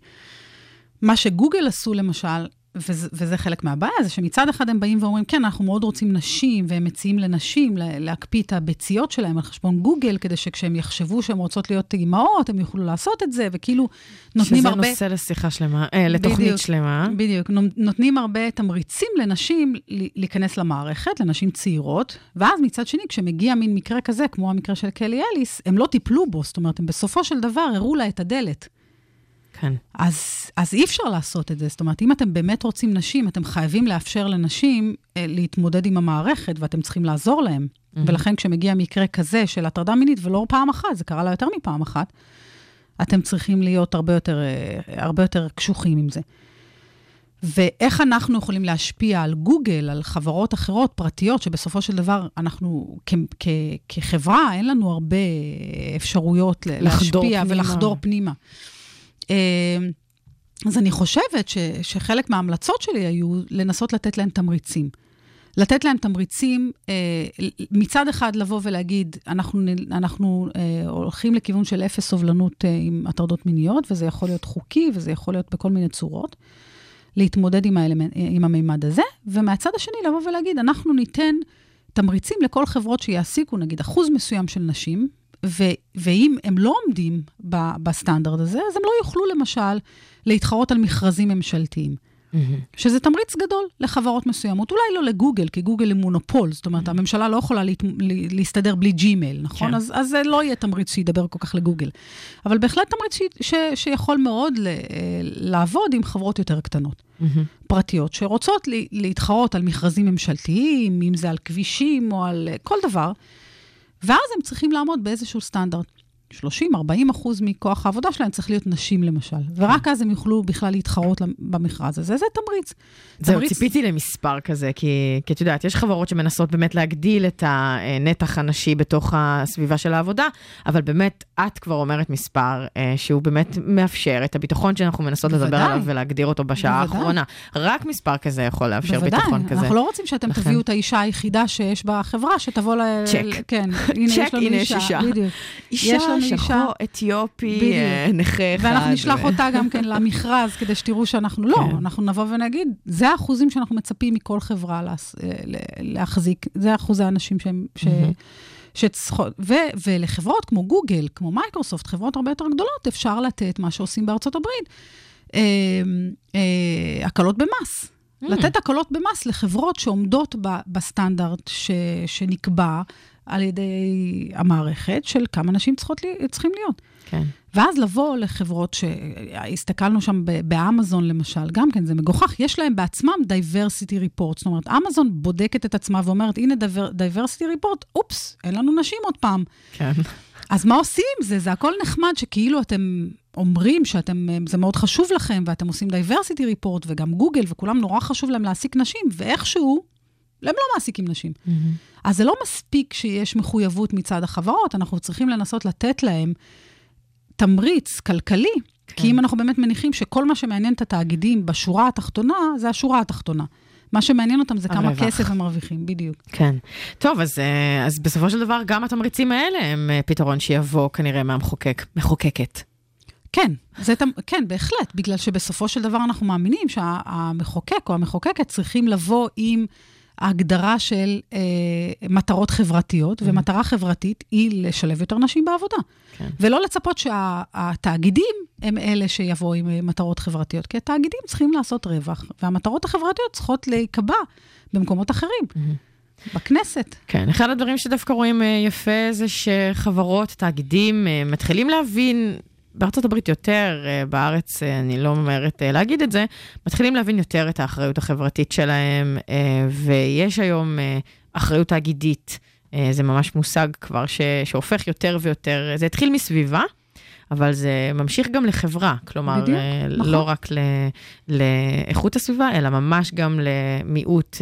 [SPEAKER 5] מה שגוגל עשו, למשל, וזה, וזה חלק מהבעיה, זה שמצד אחד הם באים ואומרים, כן, אנחנו מאוד רוצים נשים, והם מציעים לנשים לה- להקפיא את הביציות שלהם על חשבון גוגל, כדי שכשהם יחשבו שהן רוצות להיות אימהות, הם יוכלו לעשות את זה, וכאילו נותנים
[SPEAKER 4] שזה
[SPEAKER 5] הרבה...
[SPEAKER 4] נושא לשיחה שלמה, אה, לתוכנית
[SPEAKER 5] בדיוק,
[SPEAKER 4] שלמה.
[SPEAKER 5] בדיוק. נו- נותנים הרבה תמריצים לנשים להיכנס למערכת, לנשים צעירות, ואז מצד שני, כשמגיע מין מקרה כזה, כמו המקרה של קלי אליס, הם לא טיפלו בו, זאת אומרת, הם בסופו של דבר הראו לה את הדלת.
[SPEAKER 4] כן.
[SPEAKER 5] אז, אז אי אפשר לעשות את זה. זאת אומרת, אם אתם באמת רוצים נשים, אתם חייבים לאפשר לנשים אה, להתמודד עם המערכת, ואתם צריכים לעזור להם. Mm-hmm. ולכן כשמגיע מקרה כזה של הטרדה מינית, ולא פעם אחת, זה קרה לה יותר מפעם אחת, אתם צריכים להיות הרבה יותר, אה, הרבה יותר קשוחים עם זה. ואיך אנחנו יכולים להשפיע על גוגל, על חברות אחרות, פרטיות, שבסופו של דבר אנחנו כ- כ- כחברה, אין לנו הרבה אפשרויות להשפיע
[SPEAKER 4] פנימה.
[SPEAKER 5] ולחדור פנימה. אה, אז אני חושבת ש, שחלק מההמלצות שלי היו לנסות לתת להם תמריצים. לתת להם תמריצים, אה, מצד אחד לבוא ולהגיד, אנחנו, אנחנו אה, הולכים לכיוון של אפס סובלנות אה, עם הטרדות מיניות, וזה יכול להיות חוקי, וזה יכול להיות בכל מיני צורות, להתמודד עם, האלמנ... עם המימד הזה, ומהצד השני לבוא ולהגיד, אנחנו ניתן תמריצים לכל חברות שיעסיקו, נגיד, אחוז מסוים של נשים, ו- ואם הם לא עומדים ב- בסטנדרט הזה, אז הם לא יוכלו למשל להתחרות על מכרזים ממשלתיים. שזה תמריץ גדול לחברות מסוימות. אולי לא לגוגל, כי גוגל היא מונופול, זאת אומרת, הממשלה לא יכולה להת... להסתדר בלי ג'ימייל, נכון?
[SPEAKER 4] כן.
[SPEAKER 5] אז, אז זה לא יהיה תמריץ שידבר כל כך לגוגל. אבל בהחלט תמריץ ש... ש... שיכול מאוד ל... לעבוד עם חברות יותר קטנות, פרטיות, שרוצות ל... להתחרות על מכרזים ממשלתיים, אם זה על כבישים או על כל דבר, ואז הם צריכים לעמוד באיזשהו סטנדרט. 30-40 אחוז מכוח העבודה שלהם צריך להיות נשים, למשל. ורק אז הם יוכלו בכלל להתחרות במכרז הזה. זה תמריץ.
[SPEAKER 4] זהו,
[SPEAKER 5] תמריץ-
[SPEAKER 4] ציפיתי למספר כזה, כי, כי את יודעת, יש חברות שמנסות באמת להגדיל את הנתח הנשי בתוך הסביבה של העבודה, אבל באמת, את כבר אומרת מספר אה, שהוא באמת מאפשר את הביטחון שאנחנו מנסות לדבר
[SPEAKER 5] בוודאי.
[SPEAKER 4] עליו ולהגדיר אותו בשעה
[SPEAKER 5] בוודאי.
[SPEAKER 4] האחרונה. רק מספר כזה יכול לאפשר
[SPEAKER 5] בוודאי,
[SPEAKER 4] ביטחון כזה.
[SPEAKER 5] אנחנו לא רוצים שאתם
[SPEAKER 4] לכן.
[SPEAKER 5] תביאו את האישה היחידה שיש בחברה, שתבוא ל...
[SPEAKER 4] צ'ק.
[SPEAKER 5] כן, הנה
[SPEAKER 4] צ'ק,
[SPEAKER 5] יש לנו
[SPEAKER 4] הנה יש
[SPEAKER 5] אישה.
[SPEAKER 4] אישה.
[SPEAKER 5] בדיוק.
[SPEAKER 4] אישה,
[SPEAKER 5] לנו אישה.
[SPEAKER 4] שחור, אתיופי,
[SPEAKER 5] בדיוק.
[SPEAKER 4] אה, נכה אחד.
[SPEAKER 5] ואנחנו נשלח אותה גם כן למכרז, כדי שתראו שאנחנו לא,
[SPEAKER 4] כן.
[SPEAKER 5] אנחנו נבוא ונגיד, זה האחוזים שאנחנו מצפים מכל חברה להס- ל- להחזיק, זה אחוזי האנשים שהם... ש... שצריכות, ו- ולחברות כמו גוגל, כמו מייקרוסופט, חברות הרבה יותר גדולות, אפשר לתת מה שעושים בארצות הברית, אה, אה, הקלות במס. לתת הקלות במס לחברות שעומדות ב- בסטנדרט ש- שנקבע, על ידי המערכת של כמה נשים צריכות, לי- צריכים להיות.
[SPEAKER 4] כן.
[SPEAKER 5] ואז לבוא לחברות שהסתכלנו שם באמזון למשל, גם כן, זה מגוחך, יש להם בעצמם diversity report. זאת אומרת, אמזון בודקת את עצמה ואומרת, הנה diversity report, אופס, אין לנו נשים עוד פעם.
[SPEAKER 4] כן.
[SPEAKER 5] אז מה עושים עם זה? זה הכל נחמד שכאילו אתם אומרים שאתם, זה מאוד חשוב לכם, ואתם עושים diversity report, וגם גוגל, וכולם נורא חשוב להם להעסיק נשים, ואיכשהו, הם לא מעסיקים נשים. אז זה לא מספיק שיש מחויבות מצד החברות, אנחנו צריכים לנסות לתת להם תמריץ כלכלי, כן. כי אם אנחנו באמת מניחים שכל מה שמעניין את התאגידים בשורה התחתונה, זה השורה התחתונה. מה שמעניין אותם זה כמה
[SPEAKER 4] הרווח.
[SPEAKER 5] כסף הם מרוויחים, בדיוק.
[SPEAKER 4] כן. טוב, אז, אה, אז בסופו של דבר גם התמריצים האלה הם אה, פתרון שיבוא כנראה מהמחוקק, מחוקקת.
[SPEAKER 5] כן, זה, כן, בהחלט, בגלל שבסופו של דבר אנחנו מאמינים שהמחוקק או המחוקקת צריכים לבוא עם ההגדרה של אה, מטרות חברתיות,
[SPEAKER 4] Mm-hmm.
[SPEAKER 5] ומטרה חברתית היא לשלב יותר נשים בעבודה.
[SPEAKER 4] כן.
[SPEAKER 5] ולא לצפות שהתאגידים הם אלה שיבואו עם אה, מטרות חברתיות, כי התאגידים צריכים לעשות רווח, והמטרות החברתיות צריכות להיקבע במקומות אחרים, בכנסת.
[SPEAKER 4] כן, אחד הדברים שדווקא רואים אה, יפה זה שחברות, תאגידים, אה, מתחילים להבין, בארצות הברית יותר, אה, בארץ אה, אני לא ממהרת אה, להגיד את זה, מתחילים להבין יותר את האחריות החברתית שלהם, ויש היום אחריות תאגידית. זה ממש מושג כבר ש, שהופך יותר ויותר, זה התחיל מסביבה. אבל זה ממשיך גם לחברה, כלומר,
[SPEAKER 5] בדיוק, נכון.
[SPEAKER 4] לא רק ל, לאיכות הסביבה, אלא ממש גם למיעוט,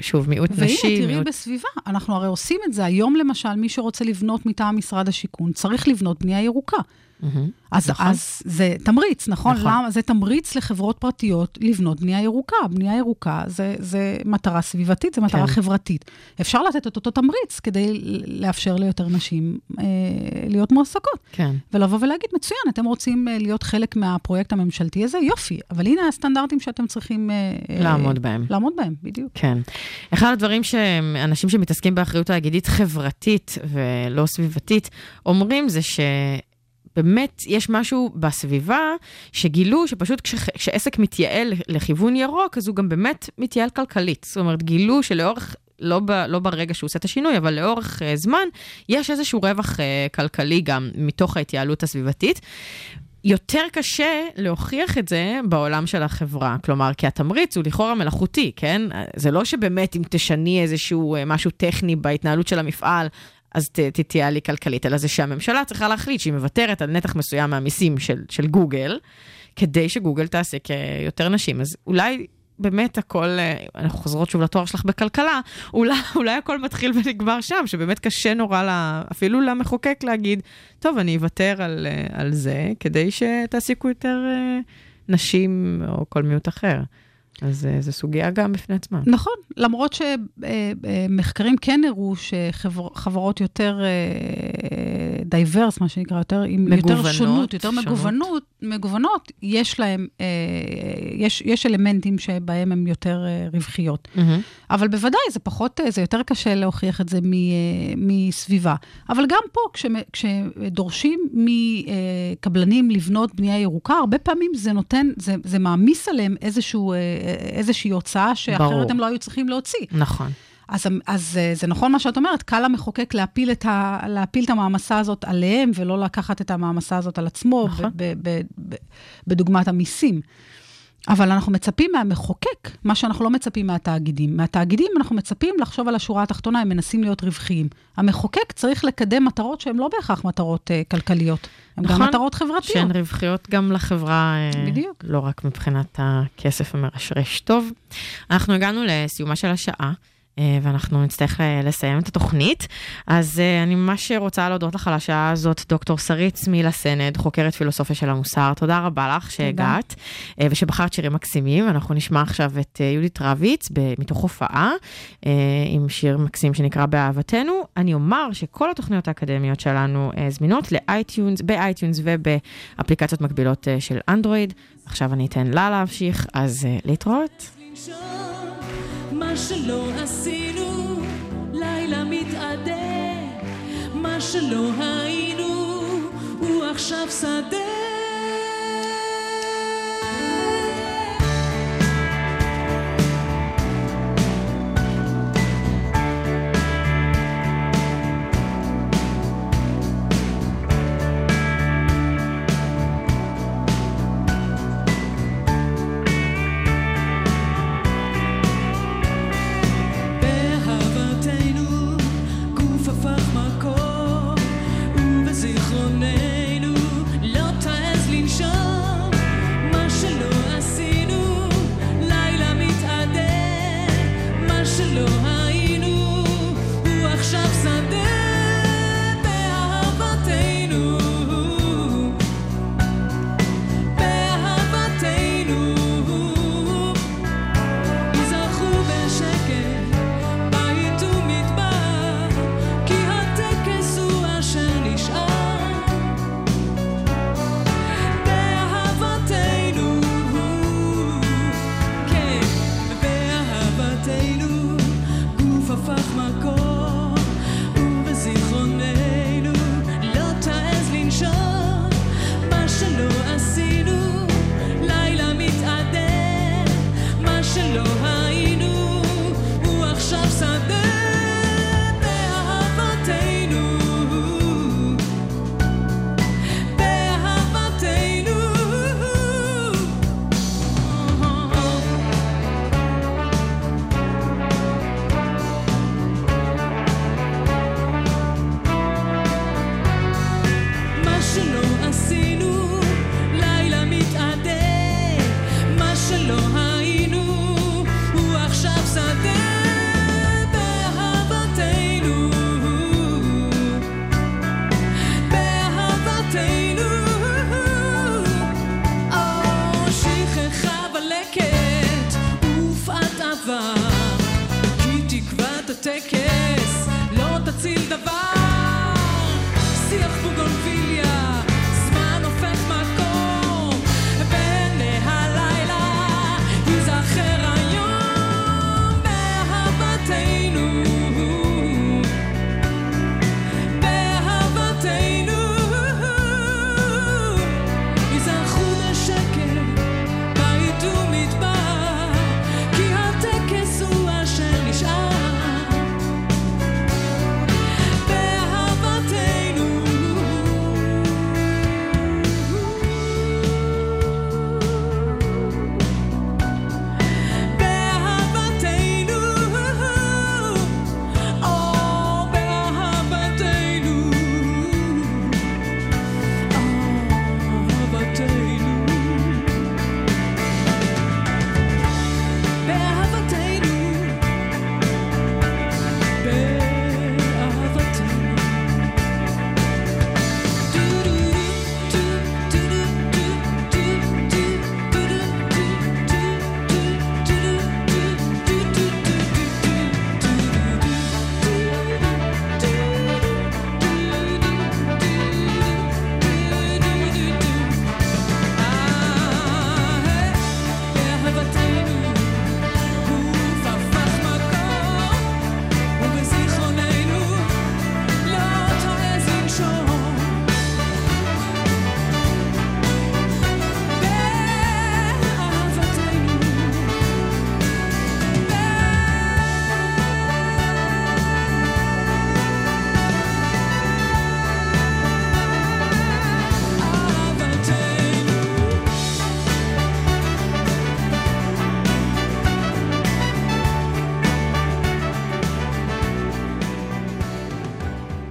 [SPEAKER 4] שוב, מיעוט
[SPEAKER 5] והנה,
[SPEAKER 4] נשי,
[SPEAKER 5] תראי
[SPEAKER 4] מיעוט
[SPEAKER 5] בסביבה, אנחנו הרי עושים את זה. היום, למשל, מי שרוצה לבנות מטעם משרד השיכון, צריך לבנות בנייה ירוקה.
[SPEAKER 4] מהמם.
[SPEAKER 5] אז,
[SPEAKER 4] נכון.
[SPEAKER 5] אז זה תמריץ, נכון?
[SPEAKER 4] נכון.
[SPEAKER 5] למה? זה תמריץ לחברות פרטיות לבנות בנייה ירוקה. בנייה ירוקה זה, זה מטרה סביבתית, זה מטרה
[SPEAKER 4] כן.
[SPEAKER 5] חברתית. אפשר לתת את אותו תמריץ כדי לאפשר ליותר נשים אה, להיות מועסקות.
[SPEAKER 4] כן.
[SPEAKER 5] ולבוא ולהגיד, מצוין, אתם רוצים אה, להיות חלק מהפרויקט הממשלתי הזה, יופי, אבל הנה הסטנדרטים שאתם צריכים... אה, אה,
[SPEAKER 4] לעמוד בהם.
[SPEAKER 5] לעמוד בהם, בדיוק.
[SPEAKER 4] כן. אחד הדברים שאנשים שמתעסקים באחריות תאגידית חברתית ולא סביבתית אומרים זה שבאמת יש משהו בסביבה שגילו שפשוט כש, כשעסק מתייעל לכיוון ירוק, אז הוא גם באמת מתייעל כלכלית. זאת אומרת, גילו שלאורך... לא, ב, לא ברגע שהוא עושה את השינוי, אבל לאורך uh, זמן, יש איזשהו רווח uh, כלכלי גם מתוך ההתייעלות הסביבתית. יותר קשה להוכיח את זה בעולם של החברה. כלומר, כי התמריץ הוא לכאורה מלאכותי, כן? זה לא שבאמת אם תשני איזשהו אה, משהו טכני בהתנהלות של המפעל, אז תהיה לי כלכלית, אלא זה שהממשלה צריכה להחליט שהיא מוותרת על נתח מסוים מהמיסים של, של גוגל, כדי שגוגל תעסיק יותר נשים. אז אולי... באמת הכל, אה, אנחנו חוזרות שוב לתואר שלך בכלכלה, אולי, אולי הכל מתחיל ונגמר שם, שבאמת קשה נורא לה, אפילו למחוקק להגיד, טוב, אני אוותר על, אה, על זה, כדי שתעסיקו יותר אה, נשים או כל מיעוט אחר. אז אה, זו סוגיה גם בפני עצמה.
[SPEAKER 5] נכון, למרות שמחקרים כן הראו שחברות יותר diverse, מה שנקרא, יותר עם יותר
[SPEAKER 4] מגוונות,
[SPEAKER 5] שונות, יותר
[SPEAKER 4] שונות.
[SPEAKER 5] מגוונות, מגוונות, יש להם, אה, יש, יש אלמנטים שבהם הן יותר אה, רווחיות.
[SPEAKER 4] מהמם.
[SPEAKER 5] אבל בוודאי, זה פחות, אה, זה יותר קשה להוכיח את זה מ, אה, מסביבה. אבל גם פה, כשמ- כשדורשים מקבלנים לבנות בנייה ירוקה, הרבה פעמים זה נותן, זה, זה מעמיס עליהם איזשהו, אה, איזושהי הוצאה שאחרת
[SPEAKER 4] ברור.
[SPEAKER 5] הם לא היו צריכים להוציא.
[SPEAKER 4] נכון.
[SPEAKER 5] אז, אז אה, זה נכון מה שאת אומרת, קל למחוקק להפיל את, ה, להפיל את המעמסה הזאת עליהם, ולא לקחת את המעמסה הזאת על עצמו,
[SPEAKER 4] נכון.
[SPEAKER 5] ב, ב, ב, בדוגמת המיסים. אבל אנחנו מצפים מהמחוקק, מה שאנחנו לא מצפים מהתאגידים. מהתאגידים אנחנו מצפים לחשוב על השורה התחתונה, הם מנסים להיות רווחיים. המחוקק צריך לקדם מטרות שהן לא בהכרח מטרות uh, כלכליות, הן גם
[SPEAKER 4] נכון.
[SPEAKER 5] מטרות חברתיות.
[SPEAKER 4] שהן רווחיות גם לחברה, אה,
[SPEAKER 5] בדיוק.
[SPEAKER 4] לא רק מבחינת הכסף המרשרש. טוב, אנחנו הגענו לסיומה של השעה. אה, ואנחנו נצטרך ל- לסיים את התוכנית. אז אה, אני ממש רוצה להודות לך על השעה הזאת, דוקטור שרית סמילה סנד, חוקרת פילוסופיה של המוסר. תודה רבה לך שהגעת, אה, ושבחרת שירים מקסימים. אנחנו נשמע עכשיו את אה, יהודית רביץ מתוך הופעה, אה, עם שיר מקסים שנקרא באהבתנו. אני אומר שכל התוכניות האקדמיות שלנו אה, זמינות ל iTunes, ב iTunes ובאפליקציות מקבילות אה, של אנדרואיד. עכשיו אני אתן לה להמשיך, אז אה, להתראות.
[SPEAKER 8] מה שלא עשינו, לילה מתאדה, מה שלא היינו, הוא עכשיו שדה.